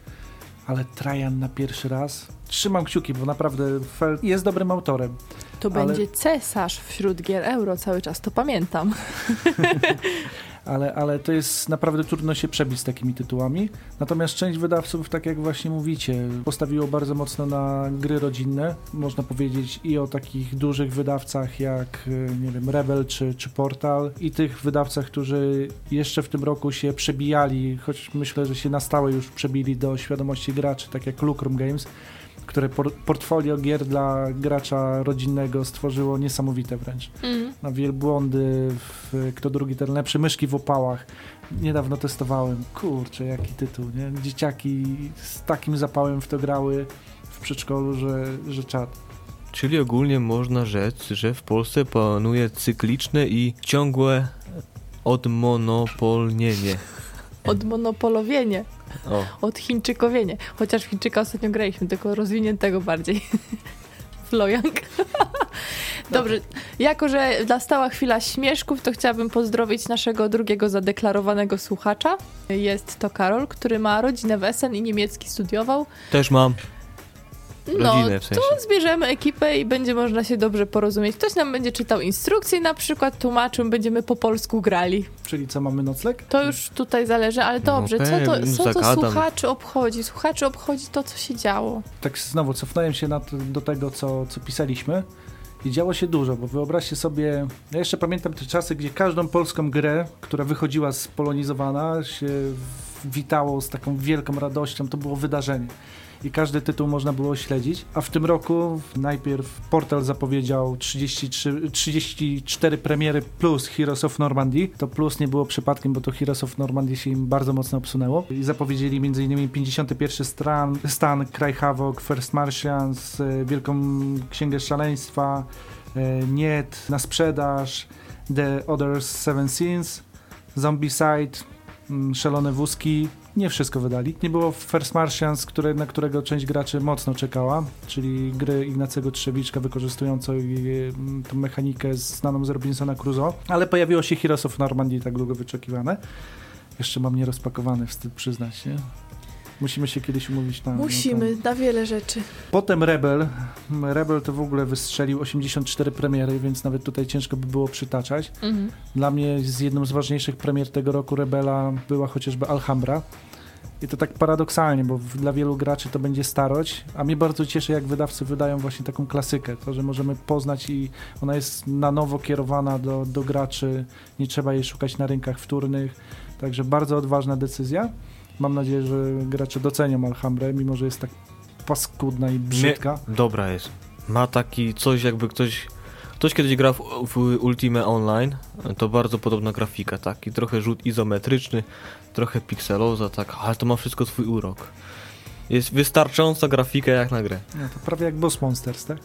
Ale Trajan na pierwszy raz. Trzymam kciuki, bo naprawdę Fel jest dobrym autorem. To Ale- będzie cesarz wśród gier euro cały czas, to pamiętam. ale, ale to jest naprawdę trudno się przebić z takimi tytułami. Natomiast część wydawców, tak jak właśnie mówicie, postawiło bardzo mocno na gry rodzinne. Można powiedzieć i o takich dużych wydawcach jak, y, nie wiem, Rebel czy, czy Portal i tych wydawcach, którzy jeszcze w tym roku się przebijali, choć myślę, że się na stałe już przebili do świadomości graczy, tak jak Lucrum Games, które por portfolio gier dla gracza rodzinnego stworzyło niesamowite wręcz Mm. na wielbłądy, w, kto drugi ten lepszy, myszki w opałach. Niedawno testowałem. Kurczę, jaki tytuł, nie? Dzieciaki z takim zapałem w to grały w przedszkolu, że, że czad. Czyli ogólnie można rzec, że w Polsce panuje cykliczne i ciągłe odmonopolnienie. Odmonopolowienie, O, odchińczykowienie. Chociaż w Chińczyka ostatnio graliśmy, tylko rozwiniętego bardziej. Flojang. Dobrze, jako że nastała chwila śmieszków, to chciałabym pozdrowić naszego drugiego zadeklarowanego słuchacza. Jest to Karol, który ma rodzinę w Essen i niemiecki studiował. też mam. No, w sensie. to zbierzemy ekipę i będzie można się dobrze porozumieć. Ktoś nam będzie czytał instrukcje, na przykład tłumaczył, będziemy po polsku grali. Czyli co, mamy nocleg? To już tutaj zależy, ale No dobrze, co to, co to słuchaczy obchodzi? Słuchaczy obchodzi to, co się działo. Tak znowu cofnąłem się na do tego, co, co pisaliśmy. I działo się dużo, bo wyobraźcie sobie, ja jeszcze pamiętam te czasy, gdzie każdą polską grę, która wychodziła spolonizowana, się witało z taką wielką radością, to było wydarzenie. I każdy tytuł można było śledzić. A w tym roku najpierw portal zapowiedział 33, 34 premiery plus Heroes of Normandy. To plus nie było przypadkiem, bo to Heroes of Normandy się im bardzo mocno obsunęło. I zapowiedzieli m.in. 51 stan, stan Cry Havoc, First Martians, e, Wielką Księgę Szaleństwa, e, Niet na sprzedaż, The Others Seven Sins, Zombicide, mm, Szalone Wózki. Nie wszystko wydali. Nie było First Martians, które, na którego część graczy mocno czekała, czyli gry Ignacego Trzewiczka wykorzystującą mm, tą mechanikę znaną z Robinsona Crusoe. Ale pojawiło się Heroes of Normandy, tak długo wyczekiwane. Jeszcze mam nierozpakowane, wstyd przyznać, nie? Musimy się kiedyś umówić na... na Musimy, na wiele rzeczy. Potem Rebel. Rebel to w ogóle wystrzelił 84 premiery, więc nawet tutaj ciężko by było przytaczać. Mhm. Dla mnie z jedną z ważniejszych premier tego roku Rebela była chociażby Alhambra. I to tak paradoksalnie, bo dla wielu graczy to będzie starość, a mnie bardzo cieszy, jak wydawcy wydają właśnie taką klasykę, to, że możemy poznać i ona jest na nowo kierowana do, do graczy, nie trzeba jej szukać na rynkach wtórnych, także bardzo odważna decyzja. Mam nadzieję, że gracze docenią Alhambrę, mimo że jest tak paskudna i brzydka. Dobra jest. Ma taki coś jakby ktoś... Ktoś kiedyś grał w, w Ultimate Online, to bardzo podobna grafika, taki trochę rzut izometryczny, trochę pikseloza, tak, ale to ma wszystko swój urok. Jest wystarczająca grafika jak na grę. No, to prawie jak Boss Monsters, tak?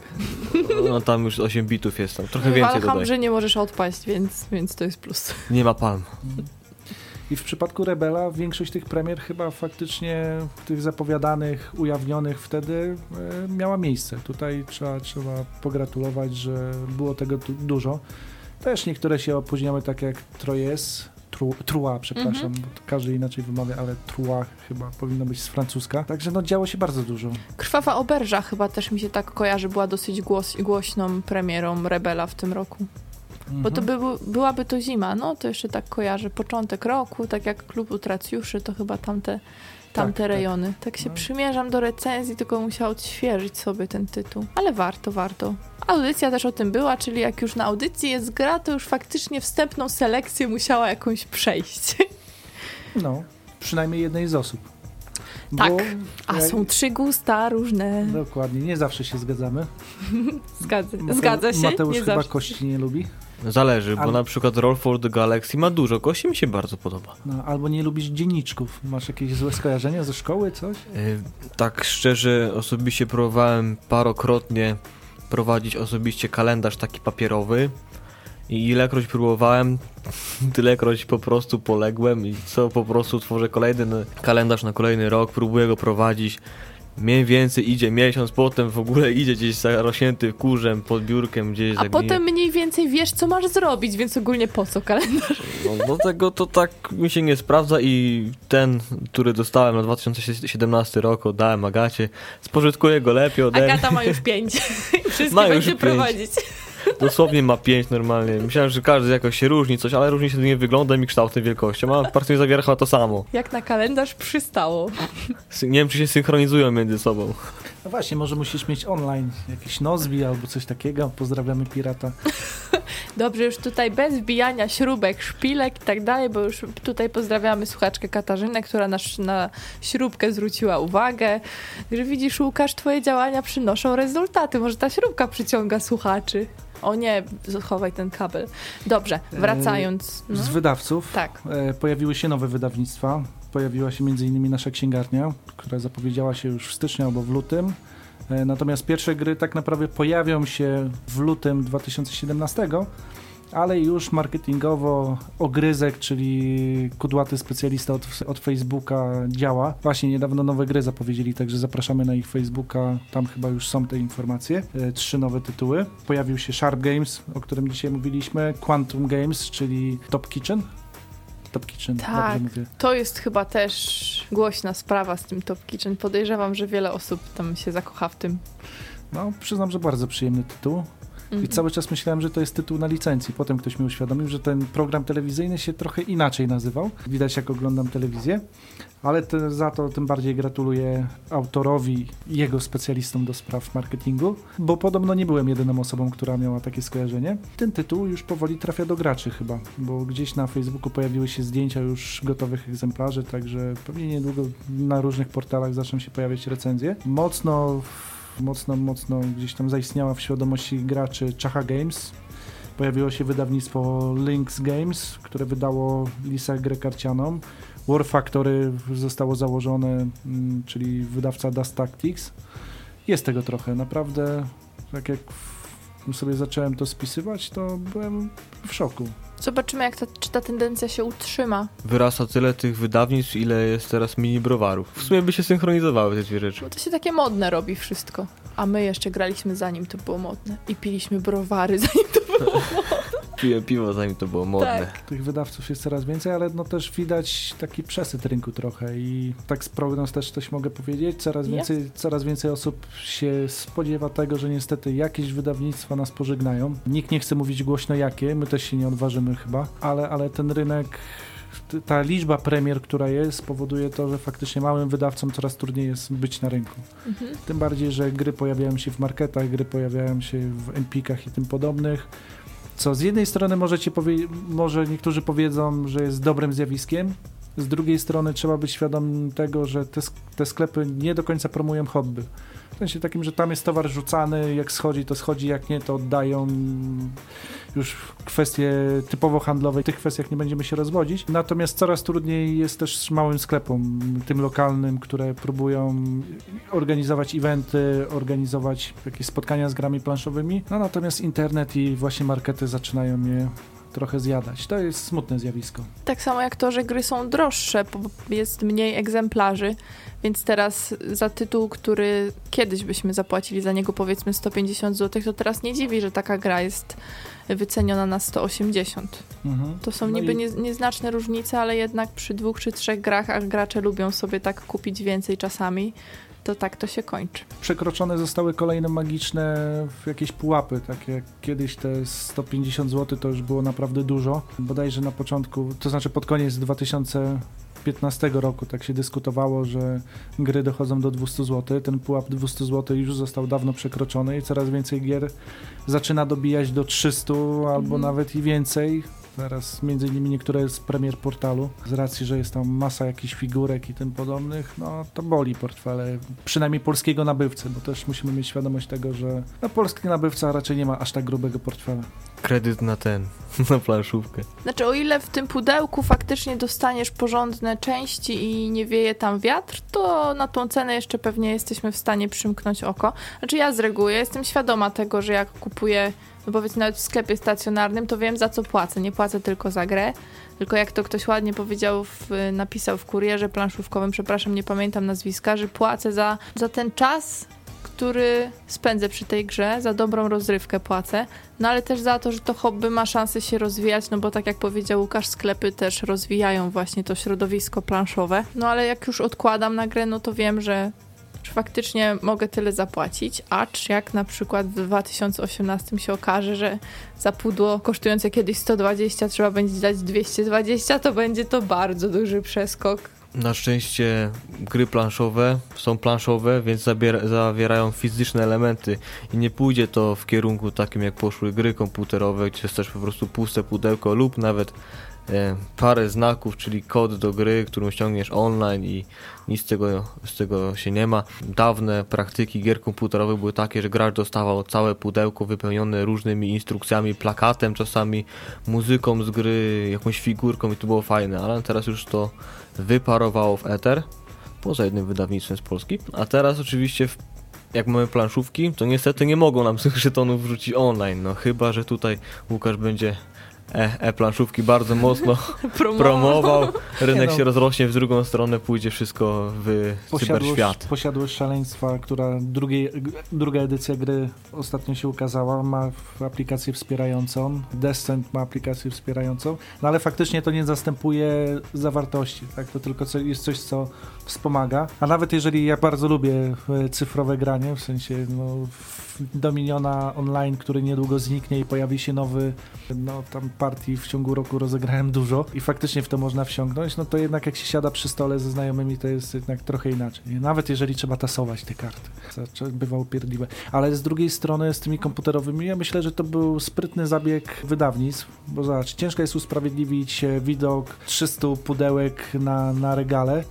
No tam już 8 bitów jest tam, trochę W więcej dodaj. Alhambrze nie możesz odpaść, więc, więc to jest plus. Nie ma palm. I w przypadku Rebela większość tych premier chyba faktycznie tych zapowiadanych, ujawnionych wtedy e, miała miejsce. Tutaj trzeba, trzeba pogratulować, że było tego tu dużo. Też niektóre się opóźniały, tak jak Troyes, Tru, Trua, przepraszam, bo to każdy inaczej wymawia, ale Trua chyba powinno być z francuska. Także no działo się bardzo dużo. Krwawa Oberża chyba też mi się tak kojarzy, była dosyć głos, głośną premierą Rebela w tym roku. Bo to Mhm. by, byłaby to zima, no to jeszcze tak kojarzy. Początek roku, tak jak Klub Utracjuszy, to chyba tamte, tamte tak. rejony. Tak się No. przymierzam do recenzji, tylko musiała odświeżyć sobie ten tytuł. Ale warto, warto. Audycja też o tym była, czyli jak już na audycji jest gra, to już faktycznie wstępną selekcję musiała jakąś przejść. No, przynajmniej jednej z osób. Tak. Bo, A jak- są trzy gusta różne. Dokładnie, nie zawsze się zgadzamy. Zgadza, Mate- zgadza się. Mateusz nie chyba zawsze. kości nie lubi. Zależy, bo na przykład Roll for the Galaxy ma dużo kości, mi się bardzo podoba. No, albo nie lubisz dzienniczków. Masz jakieś złe skojarzenia ze szkoły, coś? Yy, Tak szczerze, osobiście próbowałem parokrotnie prowadzić osobiście kalendarz taki papierowy i ilekroć próbowałem, tylekroć po prostu poległem i co po prostu tworzę kolejny kalendarz na kolejny rok, próbuję go prowadzić. Mniej więcej idzie miesiąc, potem w ogóle idzie gdzieś zarośnięty kurzem, pod biurkiem gdzieś A potem mniej więcej wiesz, co masz zrobić, więc ogólnie po co kalendarz? No, do tego to tak mi się nie sprawdza i ten, który dostałem na 2017 rok, oddałem Agacie, spożytkuję go lepiej ode mnie. Agata ma już pięć. Wszystkie Ma będzie pięć. prowadzić. Dosłownie ma 5 normalnie. Myślałem, że każdy jakoś się różni coś, ale różni się nie wyglądem i kształtem, wielkością. A praktycznie zawiera chyba to samo. Jak na kalendarz przystało. Nie wiem, czy się synchronizują między sobą. No właśnie, może musisz mieć online jakiś Nozbi albo coś takiego. Pozdrawiamy pirata. Dobrze, już tutaj bez wbijania śrubek, szpilek i tak dalej, bo już tutaj pozdrawiamy słuchaczkę Katarzynę, która nas na śrubkę zwróciła uwagę. Że widzisz, Łukasz, twoje działania przynoszą rezultaty. Może ta śrubka przyciąga słuchaczy. O nie, chowaj ten kabel. Dobrze, wracając. No. Z wydawców Tak. e, pojawiły się nowe wydawnictwa. Pojawiła się m.in. nasza księgarnia, która zapowiedziała się już w styczniu albo w lutym. E, natomiast pierwsze gry tak naprawdę pojawią się w lutym 2017, ale już marketingowo ogryzek, czyli kudłaty specjalista od, od Facebooka działa. Właśnie niedawno nowe gry zapowiedzieli, także zapraszamy na ich Facebooka, tam chyba już są te informacje. E, Trzy nowe tytuły. Pojawił się Sharp Games, o którym dzisiaj mówiliśmy, Quantum Games, czyli Top Kitchen. Top Kitchen, Tak. To jest chyba też głośna sprawa z tym Top Kitchen. Podejrzewam, że wiele osób tam się zakocha w tym. No, przyznam, że bardzo przyjemny tytuł. I Mhm. cały czas myślałem, że to jest tytuł na licencji. Potem ktoś mi uświadomił, że ten program telewizyjny się trochę inaczej nazywał. Widać, jak oglądam telewizję. Ale te, za to tym bardziej gratuluję autorowi i jego specjalistom do spraw marketingu, bo podobno nie byłem jedyną osobą, która miała takie skojarzenie. Ten tytuł już powoli trafia do graczy chyba, bo gdzieś na Facebooku pojawiły się zdjęcia już gotowych egzemplarzy, także pewnie niedługo na różnych portalach zaczną się pojawiać recenzje. Mocno mocno, mocno gdzieś tam zaistniała w świadomości graczy Czacha Games. Pojawiło się wydawnictwo Lynx Games, które wydało Lisa grę karcianą. War Factory zostało założone, mm, czyli wydawca Dust Tactics. Jest tego trochę, naprawdę. Tak jak sobie zacząłem to spisywać, to byłem w szoku. Zobaczymy, jak ta, czy ta tendencja się utrzyma. Wyrasta tyle tych wydawnictw, ile jest teraz mini browarów. W sumie by się synchronizowały te dwie rzeczy. Bo to się takie modne robi wszystko. A my jeszcze graliśmy zanim to było modne. I piliśmy browary zanim to było Piłem piwo, zanim to było modne. Tak. Tych wydawców jest coraz więcej, ale no też widać taki przesyt rynku trochę i tak z prognoz też coś mogę powiedzieć. Coraz więcej, coraz więcej osób się spodziewa tego, że niestety jakieś wydawnictwa nas pożegnają. Nikt nie chce mówić głośno jakie, my też się nie odważymy chyba, ale, ale ten rynek ta liczba premier, która jest, powoduje to, że faktycznie małym wydawcom coraz trudniej jest być na rynku. Mhm. Tym bardziej, że gry pojawiają się w marketach, gry pojawiają się w Empikach i tym podobnych. Co z jednej strony możecie może niektórzy powiedzą, że jest dobrym zjawiskiem, z drugiej strony trzeba być świadom tego, że te, te sklepy nie do końca promują hobby. W sensie takim, że tam jest towar rzucany, jak schodzi, to schodzi, jak nie, to oddają. Już kwestie typowo handlowe, w tych kwestiach nie będziemy się rozwodzić. Natomiast coraz trudniej jest też małym sklepom, tym lokalnym, które próbują organizować eventy, organizować jakieś spotkania z grami planszowymi. No natomiast internet i właśnie markety zaczynają je trochę zjadać. To jest smutne zjawisko. Tak samo jak to, że gry są droższe, bo jest mniej egzemplarzy, więc teraz za tytuł, który kiedyś byśmy zapłacili za niego powiedzmy 150 zł, to teraz nie dziwi, że taka gra jest wyceniona na 180. Mhm. To są No niby i- nie, nieznaczne różnice, ale jednak przy dwóch czy trzech grach, a gracze lubią sobie tak kupić więcej czasami, to tak to się kończy. przekroczone zostały kolejne magiczne jakieś pułapy, tak jak kiedyś te 150 zł to już było naprawdę dużo. Bodajże na początku, to znaczy pod koniec 2015 roku tak się dyskutowało, że gry dochodzą do 200 zł. Ten pułap 200 zł już został dawno przekroczony i coraz więcej gier zaczyna dobijać do 300 albo Mhm. nawet i więcej. Teraz między innymi niektóre z premier portalu, z racji, że jest tam masa jakichś figurek i tym podobnych, no to boli portfele, przynajmniej polskiego nabywcy, bo też musimy mieć świadomość tego, że no, polski nabywca raczej nie ma aż tak grubego portfela. Kredyt na ten, na planszówkę. Znaczy, o ile w tym pudełku faktycznie dostaniesz porządne części i nie wieje tam wiatr, to na tą cenę jeszcze pewnie jesteśmy w stanie przymknąć oko. Znaczy, ja z reguły jestem świadoma tego, że jak kupuję, no powiedzmy nawet w sklepie stacjonarnym, to wiem za co płacę. Nie płacę tylko za grę, tylko jak to ktoś ładnie powiedział, w, napisał w kurierze planszówkowym, przepraszam, nie pamiętam nazwiska, że płacę za, za ten czas, który spędzę przy tej grze, za dobrą rozrywkę płacę, no ale też za to, że to hobby ma szansę się rozwijać, no bo tak jak powiedział Łukasz, sklepy też rozwijają właśnie to środowisko planszowe. No ale jak już odkładam na grę, no to wiem, że faktycznie mogę tyle zapłacić, acz jak na przykład w 2018 się okaże, że za pudło kosztujące kiedyś 120 trzeba będzie dać 220, to będzie to bardzo duży przeskok. Na szczęście gry planszowe są planszowe, więc zawierają fizyczne elementy i nie pójdzie to w kierunku takim jak poszły gry komputerowe, gdzie jest też po prostu puste pudełko lub nawet parę znaków, czyli kod do gry, którą ściągniesz online i nic z tego, z tego się nie ma. Dawne praktyki gier komputerowych były takie, że gracz dostawał całe pudełko wypełnione różnymi instrukcjami, plakatem czasami, muzyką z gry, jakąś figurką i to było fajne, ale teraz już to wyparowało w eter, poza jednym wydawnictwem z Polski. A teraz oczywiście, w, jak mamy planszówki, to niestety nie mogą nam tych żetonów wrzucić online, no chyba, że tutaj Łukasz będzie e, e-planszówki bardzo mocno Promował. promował. Rynek no. się rozrośnie w drugą stronę, pójdzie wszystko w cyberświat. posiadłość szaleństwa, która drugiej, druga edycja gry ostatnio się ukazała, ma aplikację wspierającą, Descent ma aplikację wspierającą, no ale faktycznie to nie zastępuje zawartości, tak? To tylko co, jest coś, co wspomaga. A nawet jeżeli ja bardzo lubię e, cyfrowe granie, w sensie no, Dominiona Online, który niedługo zniknie i pojawi się nowy, no tam partii w ciągu roku rozegrałem dużo i faktycznie w to można wsiągnąć, no to jednak jak się siada przy stole ze znajomymi, to jest jednak trochę inaczej. Nawet jeżeli trzeba tasować te karty. To bywa upierdliwe. Ale z drugiej strony z tymi komputerowymi, ja myślę, że to był sprytny zabieg wydawnictw, bo zobacz, ciężko jest usprawiedliwić e, widok 300 pudełek na, na regale,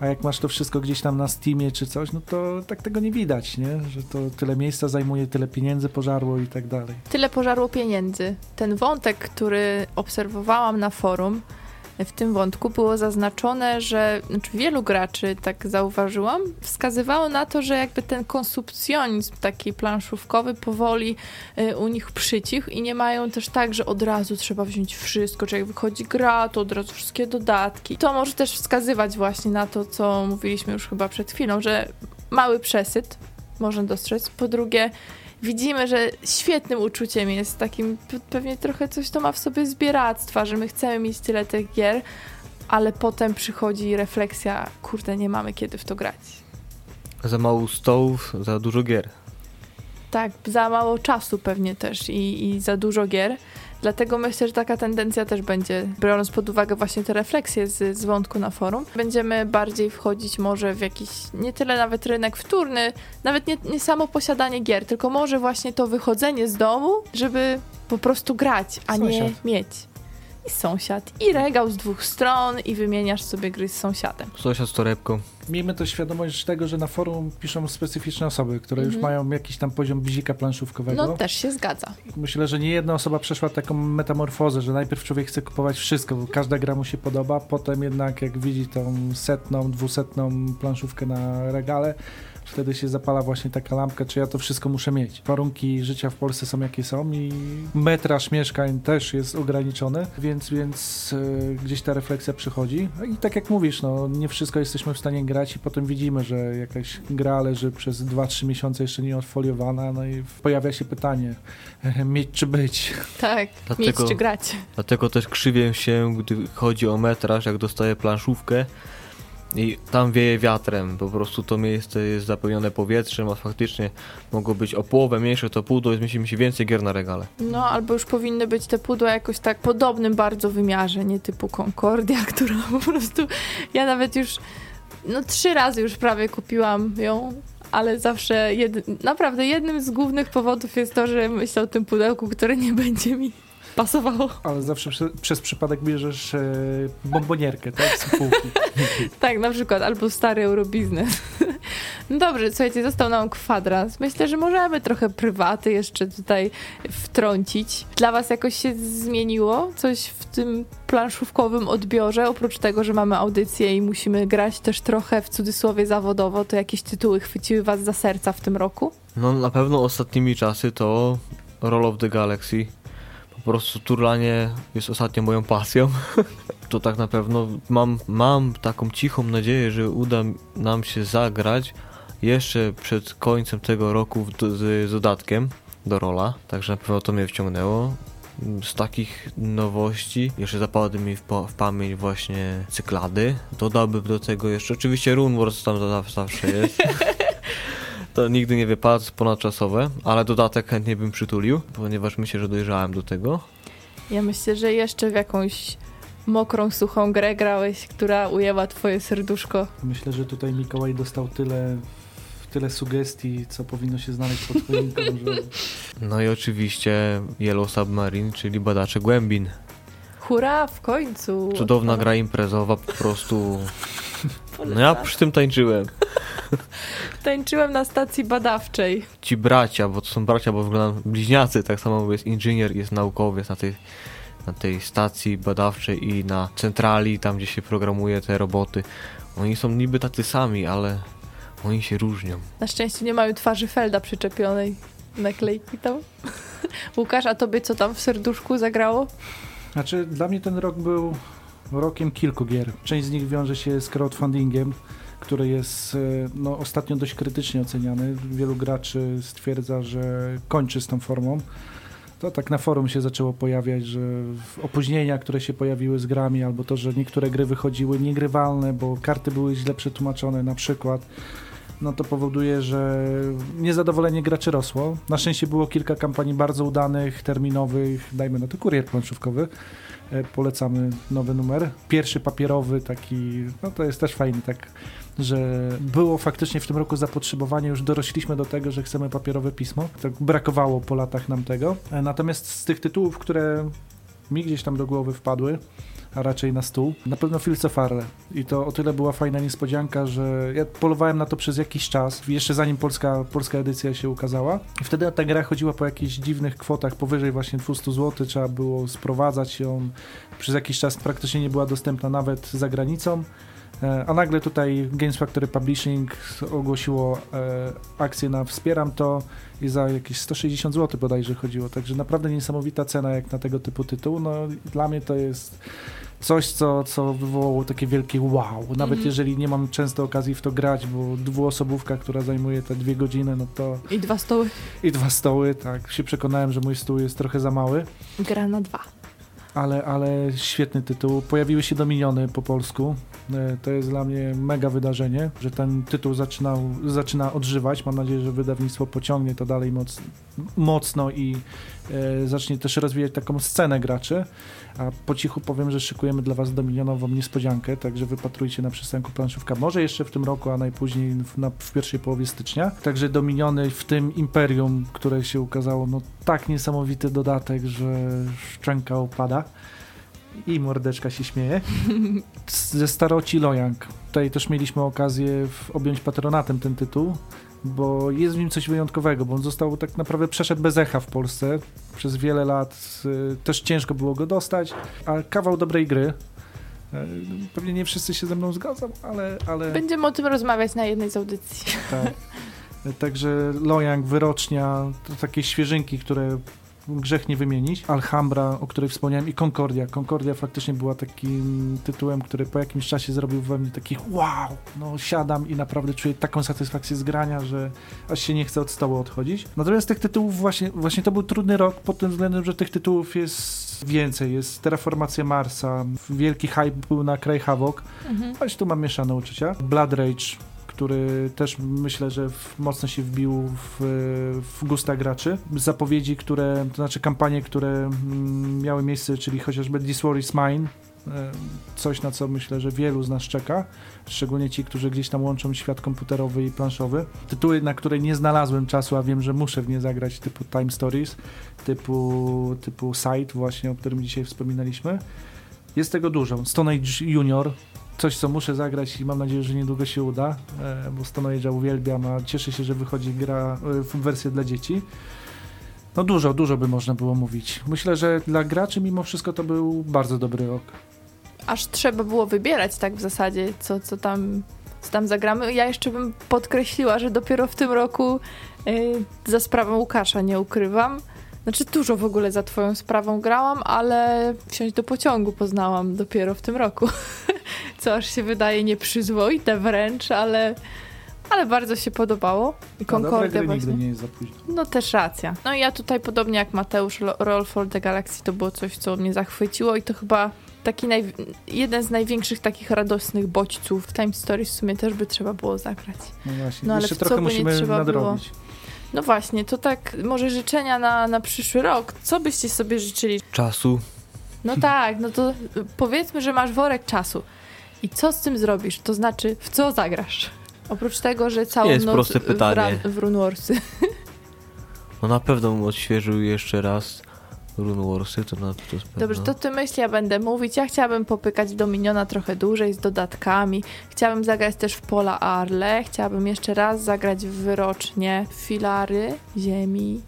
a jak masz to wszystko gdzieś tam na Steamie czy coś, no to tak tego nie widać, nie? Że to tyle miejsca zajmuje, tyle pieniędzy pożarło i tak dalej. Tyle pożarło pieniędzy. Ten wątek, który obserwowałam na forum, w tym wątku było zaznaczone, że znaczy wielu graczy, tak zauważyłam, wskazywało na to, że jakby ten konsumpcjonizm taki planszówkowy powoli y, u nich przycichł i nie mają też tak, że od razu trzeba wziąć wszystko, czy jak wychodzi gra, to od razu wszystkie dodatki. To może też wskazywać właśnie na to, co mówiliśmy już chyba przed chwilą, że mały przesyt można dostrzec. Po drugie, widzimy, że świetnym uczuciem jest takim, pe- pewnie trochę coś to ma w sobie zbieractwa, że my chcemy mieć tyle tych gier, ale potem przychodzi refleksja, kurde, nie mamy kiedy w to grać. Za mało stołów, za dużo gier. Tak, za mało czasu pewnie też i, i za dużo gier. Dlatego myślę, że taka tendencja też będzie, biorąc pod uwagę właśnie te refleksje z, z wątku na forum, będziemy bardziej wchodzić może w jakiś, nie tyle nawet rynek wtórny, nawet nie, nie samo posiadanie gier, tylko może właśnie to wychodzenie z domu, żeby po prostu grać, a nie Sąsiad. mieć. I sąsiad, i regał z dwóch stron, i wymieniasz sobie gry z sąsiadem. Sąsiad z torebką. Miejmy też świadomość tego, że na forum piszą specyficzne osoby, które już Mhm. mają jakiś tam poziom bzika planszówkowego. No też się zgadza. Myślę, że nie jedna osoba przeszła taką metamorfozę, że najpierw człowiek chce kupować wszystko, bo każda gra mu się podoba, potem jednak jak widzi tą setną, dwusetną planszówkę na regale, wtedy się zapala właśnie taka lampka, czy ja to wszystko muszę mieć. Warunki życia w Polsce są jakie są i metraż mieszkań też jest ograniczony, więc, więc e, gdzieś ta refleksja przychodzi. No I tak jak mówisz, no nie wszystko jesteśmy w stanie grać i potem widzimy, że jakaś gra leży przez 2-3 miesiące jeszcze nie odfoliowana, no i pojawia się pytanie, mieć czy być. Tak, Dlatego- mieć czy grać. Dlatego też krzywię się, gdy chodzi o metraż, jak dostaję planszówkę i tam wieje wiatrem. Po prostu to miejsce jest zapełnione powietrzem, a faktycznie mogło być o połowę mniejsze to pudło i zmieści mi się więcej gier na regale. No, albo już powinny być te pudła jakoś tak podobnym bardzo wymiarze, nie typu Concordia, która po prostu, ja nawet już, no trzy razy już prawie kupiłam ją, ale zawsze, naprawdę jednym z głównych powodów jest to, że myślę o tym pudełku, które nie będzie mi pasowało. Ale zawsze prze, przez przypadek bierzesz e, bombonierkę, tak? Z półki. Tak, na przykład, albo stary eurobiznes. No dobrze, słuchajcie, został nam kwadrans. Myślę, że możemy trochę prywaty jeszcze tutaj wtrącić. Dla was jakoś się zmieniło coś w tym planszówkowym odbiorze? Oprócz tego, że mamy audycję i musimy grać też trochę w cudzysłowie zawodowo, to jakieś tytuły chwyciły was za serca w tym roku? No na pewno ostatnimi czasy to Roll of the Galaxy. Po prostu turlanie jest ostatnio moją pasją. to tak na pewno mam, mam taką cichą nadzieję, że uda nam się zagrać jeszcze przed końcem tego roku w, z, z dodatkiem do rola. Także na pewno to mnie wciągnęło. Z takich nowości jeszcze zapadły mi w, w pamięć właśnie cyklady. Dodałbym do tego jeszcze, oczywiście Runewars tam za- zawsze jest. To nigdy nie wypadł ponadczasowe, ale dodatek chętnie bym przytulił, ponieważ myślę, że dojrzałem do tego. Ja myślę, że jeszcze w jakąś mokrą, suchą grę grałeś, która ujęła twoje serduszko. Myślę, że tutaj Mikołaj dostał tyle, tyle sugestii, co powinno się znaleźć pod choinką, że No i oczywiście Yellow Submarine, czyli Badacze Głębin. Hurra, w końcu! Cudowna gra imprezowa, po prostu... No ja przy tym tańczyłem. Tańczyłem na stacji badawczej. Ci bracia, bo to są bracia, bo wyglądają bliźniacy, tak samo jest inżynier, jest naukowiec na tej, na tej stacji badawczej i na centrali, tam gdzie się programuje te roboty. Oni są niby tacy sami, ale oni się różnią. Na szczęście nie mają twarzy Felda przyczepionej. naklejki tam. Łukasz, a tobie co tam w serduszku zagrało? Znaczy, dla mnie ten rok był rokiem kilku gier. Część z nich wiąże się z crowdfundingiem, który jest e, no, ostatnio dość krytycznie oceniany. Wielu graczy stwierdza, że kończy z tą formą. To tak na forum się zaczęło pojawiać, że opóźnienia, które się pojawiły z grami, albo to, że niektóre gry wychodziły niegrywalne, bo karty były źle przetłumaczone na przykład no to powoduje, że niezadowolenie graczy rosło. Na szczęście było kilka kampanii bardzo udanych, terminowych, dajmy na to kurier planszówkowy. E, polecamy nowy numer. Pierwszy papierowy, taki, no to jest też fajny, tak, że było faktycznie w tym roku zapotrzebowanie, już dorośliśmy do tego, że chcemy papierowe pismo. Tak brakowało po latach nam tego. E, natomiast z tych tytułów, które mi gdzieś tam do głowy wpadły, a raczej na stół. Na pewno Filce Farle. I to o tyle była fajna niespodzianka, że ja polowałem na to przez jakiś czas, jeszcze zanim polska, polska edycja się ukazała. I wtedy ta gra chodziła po jakichś dziwnych kwotach, powyżej właśnie 200 zł, trzeba było sprowadzać ją. Przez jakiś czas praktycznie nie była dostępna nawet za granicą. E, a nagle tutaj Games Factory Publishing ogłosiło e, akcję na Wspieram to i za jakieś 160 zł bodajże chodziło. Także naprawdę niesamowita cena jak na tego typu tytuł. No dla mnie to jest coś, co, co wywołało takie wielkie wow. Nawet mm -hmm. jeżeli nie mam często okazji w to grać, bo dwuosobówka, która zajmuje te dwie godziny, no to... I dwa stoły. I dwa stoły, tak. Się przekonałem, że mój stół jest trochę za mały. Gra na dwa. Ale, ale świetny tytuł. Pojawiły się Dominiony po polsku. E, to jest dla mnie mega wydarzenie, że ten tytuł zaczynał, zaczyna odżywać. Mam nadzieję, że wydawnictwo pociągnie to dalej moc, mocno i e, zacznie też rozwijać taką scenę graczy. A po cichu powiem, że szykujemy dla Was domilionową niespodziankę, także wypatrujcie na przystanku planszówka. Może jeszcze w tym roku, a najpóźniej w, na, w pierwszej połowie stycznia. Także dominiony w tym imperium, które się ukazało, no tak niesamowity dodatek, że szczęka opada i mordeczka się śmieje. Ze staroci Lojang. Tutaj też mieliśmy okazję objąć patronatem ten tytuł, bo jest w nim coś wyjątkowego, bo on został tak naprawdę przeszedł bez echa w Polsce. Przez wiele lat y, też ciężko było go dostać, a kawał dobrej gry. Y, pewnie nie wszyscy się ze mną zgadzą, ale... ale... Będziemy o tym rozmawiać na jednej z audycji. Tak. Także Lojang, Wyrocznia, to takie świeżynki, które grzech nie wymienić. Alhambra, o której wspomniałem i Concordia. Concordia faktycznie była takim tytułem, który po jakimś czasie zrobił we mnie takich wow, no siadam i naprawdę czuję taką satysfakcję z grania, że aż się nie chce od stołu odchodzić. Natomiast tych tytułów właśnie, właśnie to był trudny rok pod tym względem, że tych tytułów jest więcej. Jest Terraformacja Marsa, wielki hype był na Kraj Havok, mhm. choć tu mam mieszane uczucia. Blood Rage który też myślę, że mocno się wbił w, w gusta graczy. Zapowiedzi, które, to znaczy kampanie, które mm, miały miejsce, czyli chociażby This War is Mine, e, coś na co myślę, że wielu z nas czeka, szczególnie ci, którzy gdzieś tam łączą świat komputerowy i planszowy. Tytuły, na które nie znalazłem czasu, a wiem, że muszę w nie zagrać, typu Time Stories, typu, typu Sight właśnie, o którym dzisiaj wspominaliśmy. Jest tego dużo. Stone Age Junior, coś, co muszę zagrać i mam nadzieję, że niedługo się uda, e, bo Stone uwielbiam, a cieszę się, że wychodzi gra e, w wersję dla dzieci. No dużo, dużo by można było mówić. Myślę, że dla graczy mimo wszystko to był bardzo dobry rok. Aż trzeba było wybierać tak w zasadzie, co, co, tam, co tam zagramy. Ja jeszcze bym podkreśliła, że dopiero w tym roku yy, za sprawą Łukasza nie ukrywam. Znaczy dużo w ogóle za twoją sprawą grałam, ale wsiąść do pociągu poznałam dopiero w tym roku. Co aż się wydaje nieprzyzwoite wręcz, ale, ale bardzo się podobało. I Concordia właśnie. nie jest za późno. No też racja. No i ja tutaj podobnie jak Mateusz, Roll for the Galaxy to było coś, co mnie zachwyciło i to chyba taki naj... jeden z największych takich radosnych bodźców. W Time Stories w sumie też by trzeba było zagrać. No właśnie, no, ale jeszcze trochę musimy nadrobić. Było? No właśnie, to tak może życzenia na, na przyszły rok. Co byście sobie życzyli? Czasu. No tak, no to powiedzmy, że masz worek czasu. I co z tym zrobisz? To znaczy, w co zagrasz? Oprócz tego, że całą Jest noc proste pytanie. w, w. No na pewno bym odświeżył jeszcze raz Rune Warsy, to na to jest Dobrze, to ty myśl, ja będę mówić. Ja chciałabym popykać Dominiona trochę dłużej z dodatkami. Chciałabym zagrać też w Pola Arle. Chciałabym jeszcze raz zagrać w wyrocznie Filary Ziemi.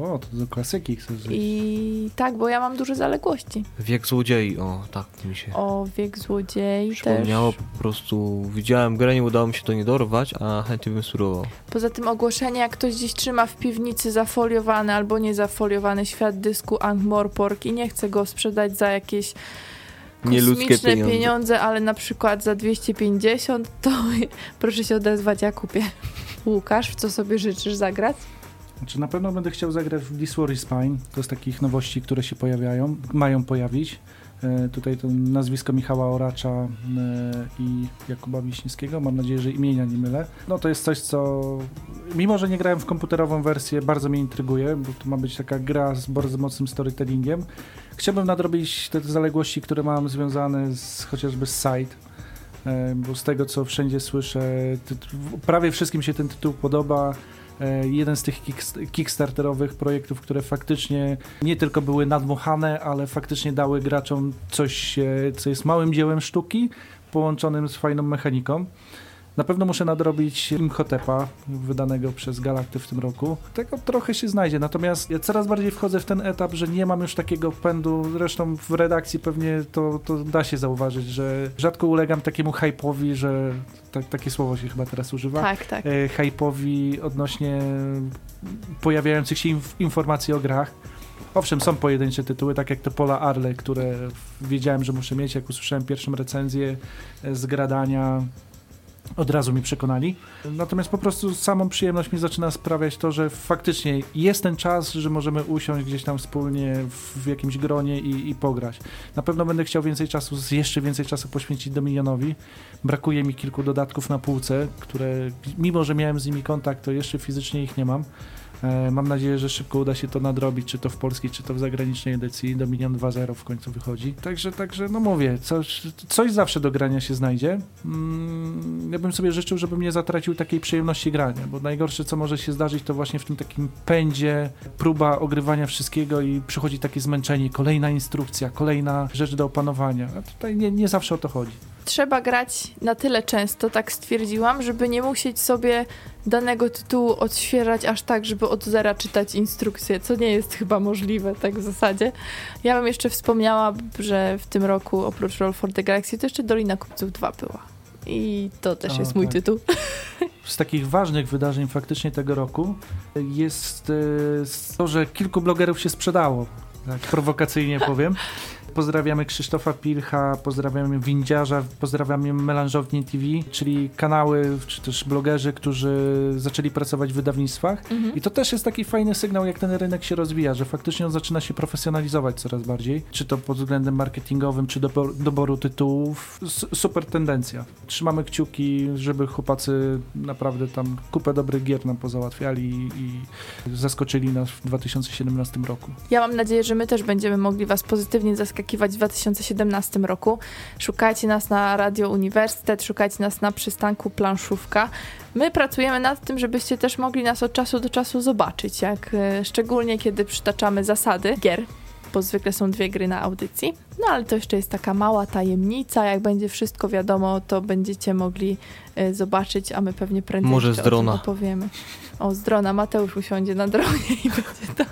O, to do klasyki chcesz zejść. I tak, bo ja mam duże zaległości. Wiek złodziei, o tak mi się O, wiek złodziei też. przypomniało. Po prostu widziałem grę, nie udało mi się to nie dorwać, a chętnie bym spróbował. Poza tym ogłoszenie, jak ktoś gdzieś trzyma w piwnicy zafoliowany albo niezafoliowany świat dysku Ankh-Morpork i nie chce go sprzedać za jakieś kosmiczne pieniądze. pieniądze, ale na przykład za 250, to proszę się odezwać, ja kupię. Łukasz, w co sobie życzysz zagrać? Znaczy na pewno będę chciał zagrać w is Spine. To jest takich nowości, które się pojawiają, mają pojawić. E, tutaj to nazwisko Michała Oracza e, i Jakuba Wiśniewskiego. Mam nadzieję, że imienia nie mylę. No to jest coś, co mimo, że nie grałem w komputerową wersję, bardzo mnie intryguje, bo to ma być taka gra z bardzo mocnym storytellingiem. Chciałbym nadrobić te zaległości, które mam związane z, chociażby z Side. E, Bo z tego, co wszędzie słyszę, prawie wszystkim się ten tytuł podoba. E, Jeden z tych kickst- kickstarterowych projektów, które faktycznie nie tylko były nadmuchane, ale faktycznie dały graczom coś, e, co jest małym dziełem sztuki, połączonym z fajną mechaniką. Na pewno muszę nadrobić Imhotepa, wydanego przez Galacty w tym roku. Tego trochę się znajdzie, natomiast ja coraz bardziej wchodzę w ten etap, że nie mam już takiego pędu, zresztą w redakcji pewnie to, to da się zauważyć, że rzadko ulegam takiemu hype'owi, że tak, takie słowo się chyba teraz używa Tak, tak. e, hype'owi odnośnie pojawiających się inf- informacji o grach. Owszem, są pojedyncze tytuły, tak jak to Pola Arle, które wiedziałem, że muszę mieć, jak usłyszałem pierwszą recenzję e, z gradania, od razu mi przekonali. Natomiast po prostu samą przyjemność mi zaczyna sprawiać to, że faktycznie jest ten czas, że możemy usiąść gdzieś tam wspólnie w, jakimś gronie i, i pograć. Na pewno będę chciał więcej czasu, jeszcze więcej czasu poświęcić Dominionowi. Brakuje mi kilku dodatków na półce, które mimo, że miałem z nimi kontakt, to jeszcze fizycznie ich nie mam. E, Mam nadzieję, że szybko uda się to nadrobić, czy to w polskiej, czy to w zagranicznej edycji. Dominion 2.0 w końcu wychodzi. Także, także no mówię, coś, coś zawsze do grania się znajdzie. Mm, ja bym sobie życzył, żebym nie zatracił takiej przyjemności grania, bo najgorsze, co może się zdarzyć, to właśnie w tym takim pędzie próba ogrywania wszystkiego i przychodzi takie zmęczenie, kolejna instrukcja, kolejna rzecz do opanowania. A tutaj nie, nie zawsze o to chodzi. Trzeba grać na tyle często, tak stwierdziłam, żeby nie musieć sobie danego tytułu odświeżać aż tak, żeby od zera czytać instrukcje, co nie jest chyba możliwe tak w zasadzie. Ja bym jeszcze wspomniała, że w tym roku oprócz Roll for the Galaxy to jeszcze Dolina Kupców 2 była. I to też O, jest mój tak. tytuł. z takich ważnych wydarzeń faktycznie tego roku jest e, to, że kilku blogerów się sprzedało. Tak prowokacyjnie powiem. Pozdrawiamy Krzysztofa Pilcha, pozdrawiamy Windziarza, pozdrawiamy Melanżownię TV, czyli kanały czy też blogerzy, którzy zaczęli pracować w wydawnictwach. Mhm. I to też jest taki fajny sygnał, jak ten rynek się rozwija, że faktycznie on zaczyna się profesjonalizować coraz bardziej, czy to pod względem marketingowym, czy dobor, doboru tytułów. S super tendencja. Trzymamy kciuki, żeby chłopacy naprawdę tam kupę dobrych gier nam pozałatwiali i, zaskoczyli nas w 2017 roku. Ja mam nadzieję, że my też będziemy mogli Was pozytywnie w 2017 roku. Szukajcie nas na Radio Uniwersytet, szukajcie nas na przystanku Planszówka. My pracujemy nad tym, żebyście też mogli nas od czasu do czasu zobaczyć, jak e, szczególnie kiedy przytaczamy zasady gier. Bo zwykle są dwie gry na audycji. No ale to jeszcze jest taka mała tajemnica. Jak będzie wszystko wiadomo, to będziecie mogli e, zobaczyć, a my pewnie prędzej Może z drona. opowiemy. O, z drona. Mateusz usiądzie na dronie i będzie to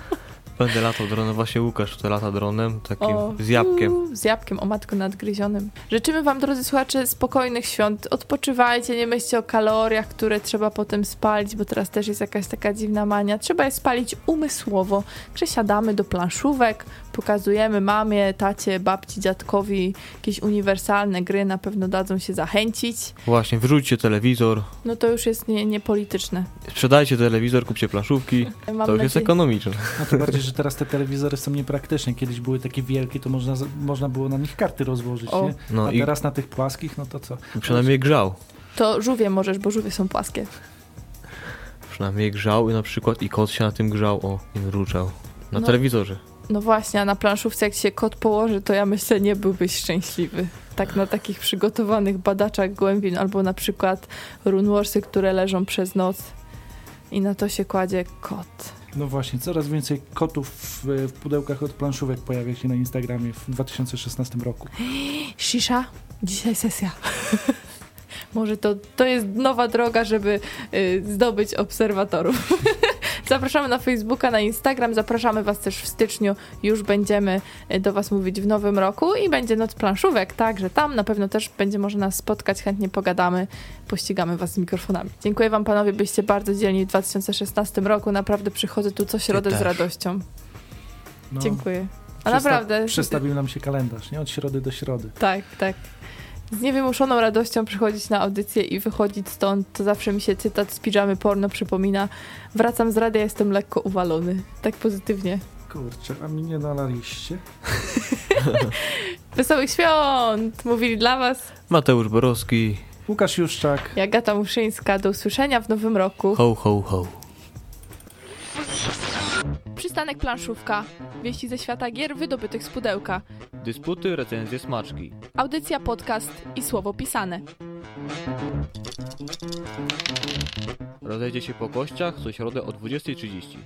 Będę latał dronem, właśnie Łukasz to lata dronem, takim O, z jabłkiem. uuu, Z jabłkiem, o matko nadgryzionym. Życzymy Wam, drodzy słuchacze, spokojnych świąt. Odpoczywajcie, nie myślcie o kaloriach, które trzeba potem spalić, bo teraz też jest jakaś taka dziwna mania. Trzeba je spalić umysłowo. Przesiadamy do planszówek, pokazujemy mamie, tacie, babci, dziadkowi jakieś uniwersalne gry, na pewno dadzą się zachęcić. Właśnie, wyrzućcie telewizor, No to już jest nie- niepolityczne. sprzedajcie telewizor, kupcie planszówki, to już jest nadzieję- ekonomiczne. No to bardziej, że teraz te telewizory są niepraktyczne. Kiedyś były takie wielkie, to można, można było na nich karty rozłożyć, O. nie? No A i teraz na tych płaskich, no to co? przynajmniej grzał. To żółwie możesz, bo żółwie są płaskie. Przynajmniej grzał i na przykład i kot się na tym grzał, o, i mruczał. Na No. telewizorze. No właśnie, a na planszówce jak się kot położy, to ja myślę nie byłbyś szczęśliwy. Tak na takich przygotowanych badaczach głębin, albo na przykład runewarsy, które leżą przez noc i na to się kładzie kot. No właśnie, coraz więcej kotów w, w pudełkach od planszówek pojawia się na Instagramie w 2016 roku. Shisha, dzisiaj sesja. Może to, to jest nowa droga, żeby y, zdobyć obserwatorów. Zapraszamy na Facebooka, na Instagram, zapraszamy Was też w styczniu. Już będziemy e, do Was mówić w nowym roku i będzie noc planszówek, także tam na pewno też będzie można nas spotkać, chętnie pogadamy, pościgamy Was z mikrofonami. Dziękuję Wam panowie, byliście bardzo dzielni w 2016 roku. Naprawdę przychodzę tu co środę z radością. No, Dziękuję. A przesta- naprawdę. Przestawił nam się kalendarz, nie? Od środy do środy. Tak, tak. Z niewymuszoną radością przychodzić na audycję i wychodzić stąd, to zawsze mi się cytat z piżamy porno przypomina. Wracam z radia, jestem lekko uwalony. Tak pozytywnie. Kurczę, a mi nie nalaliście. Wesołych świąt! Mówili dla Was Mateusz Borowski, Łukasz Juszczak. i Agata Muszyńska. Do usłyszenia w nowym roku. ho ho ho. Przystanek planszówka. Wieści ze świata gier wydobytych z pudełka. Dysputy, recenzje, smaczki. Audycja, podcast i słowo pisane. Rozejdzie się po kościach co środę o 20.30.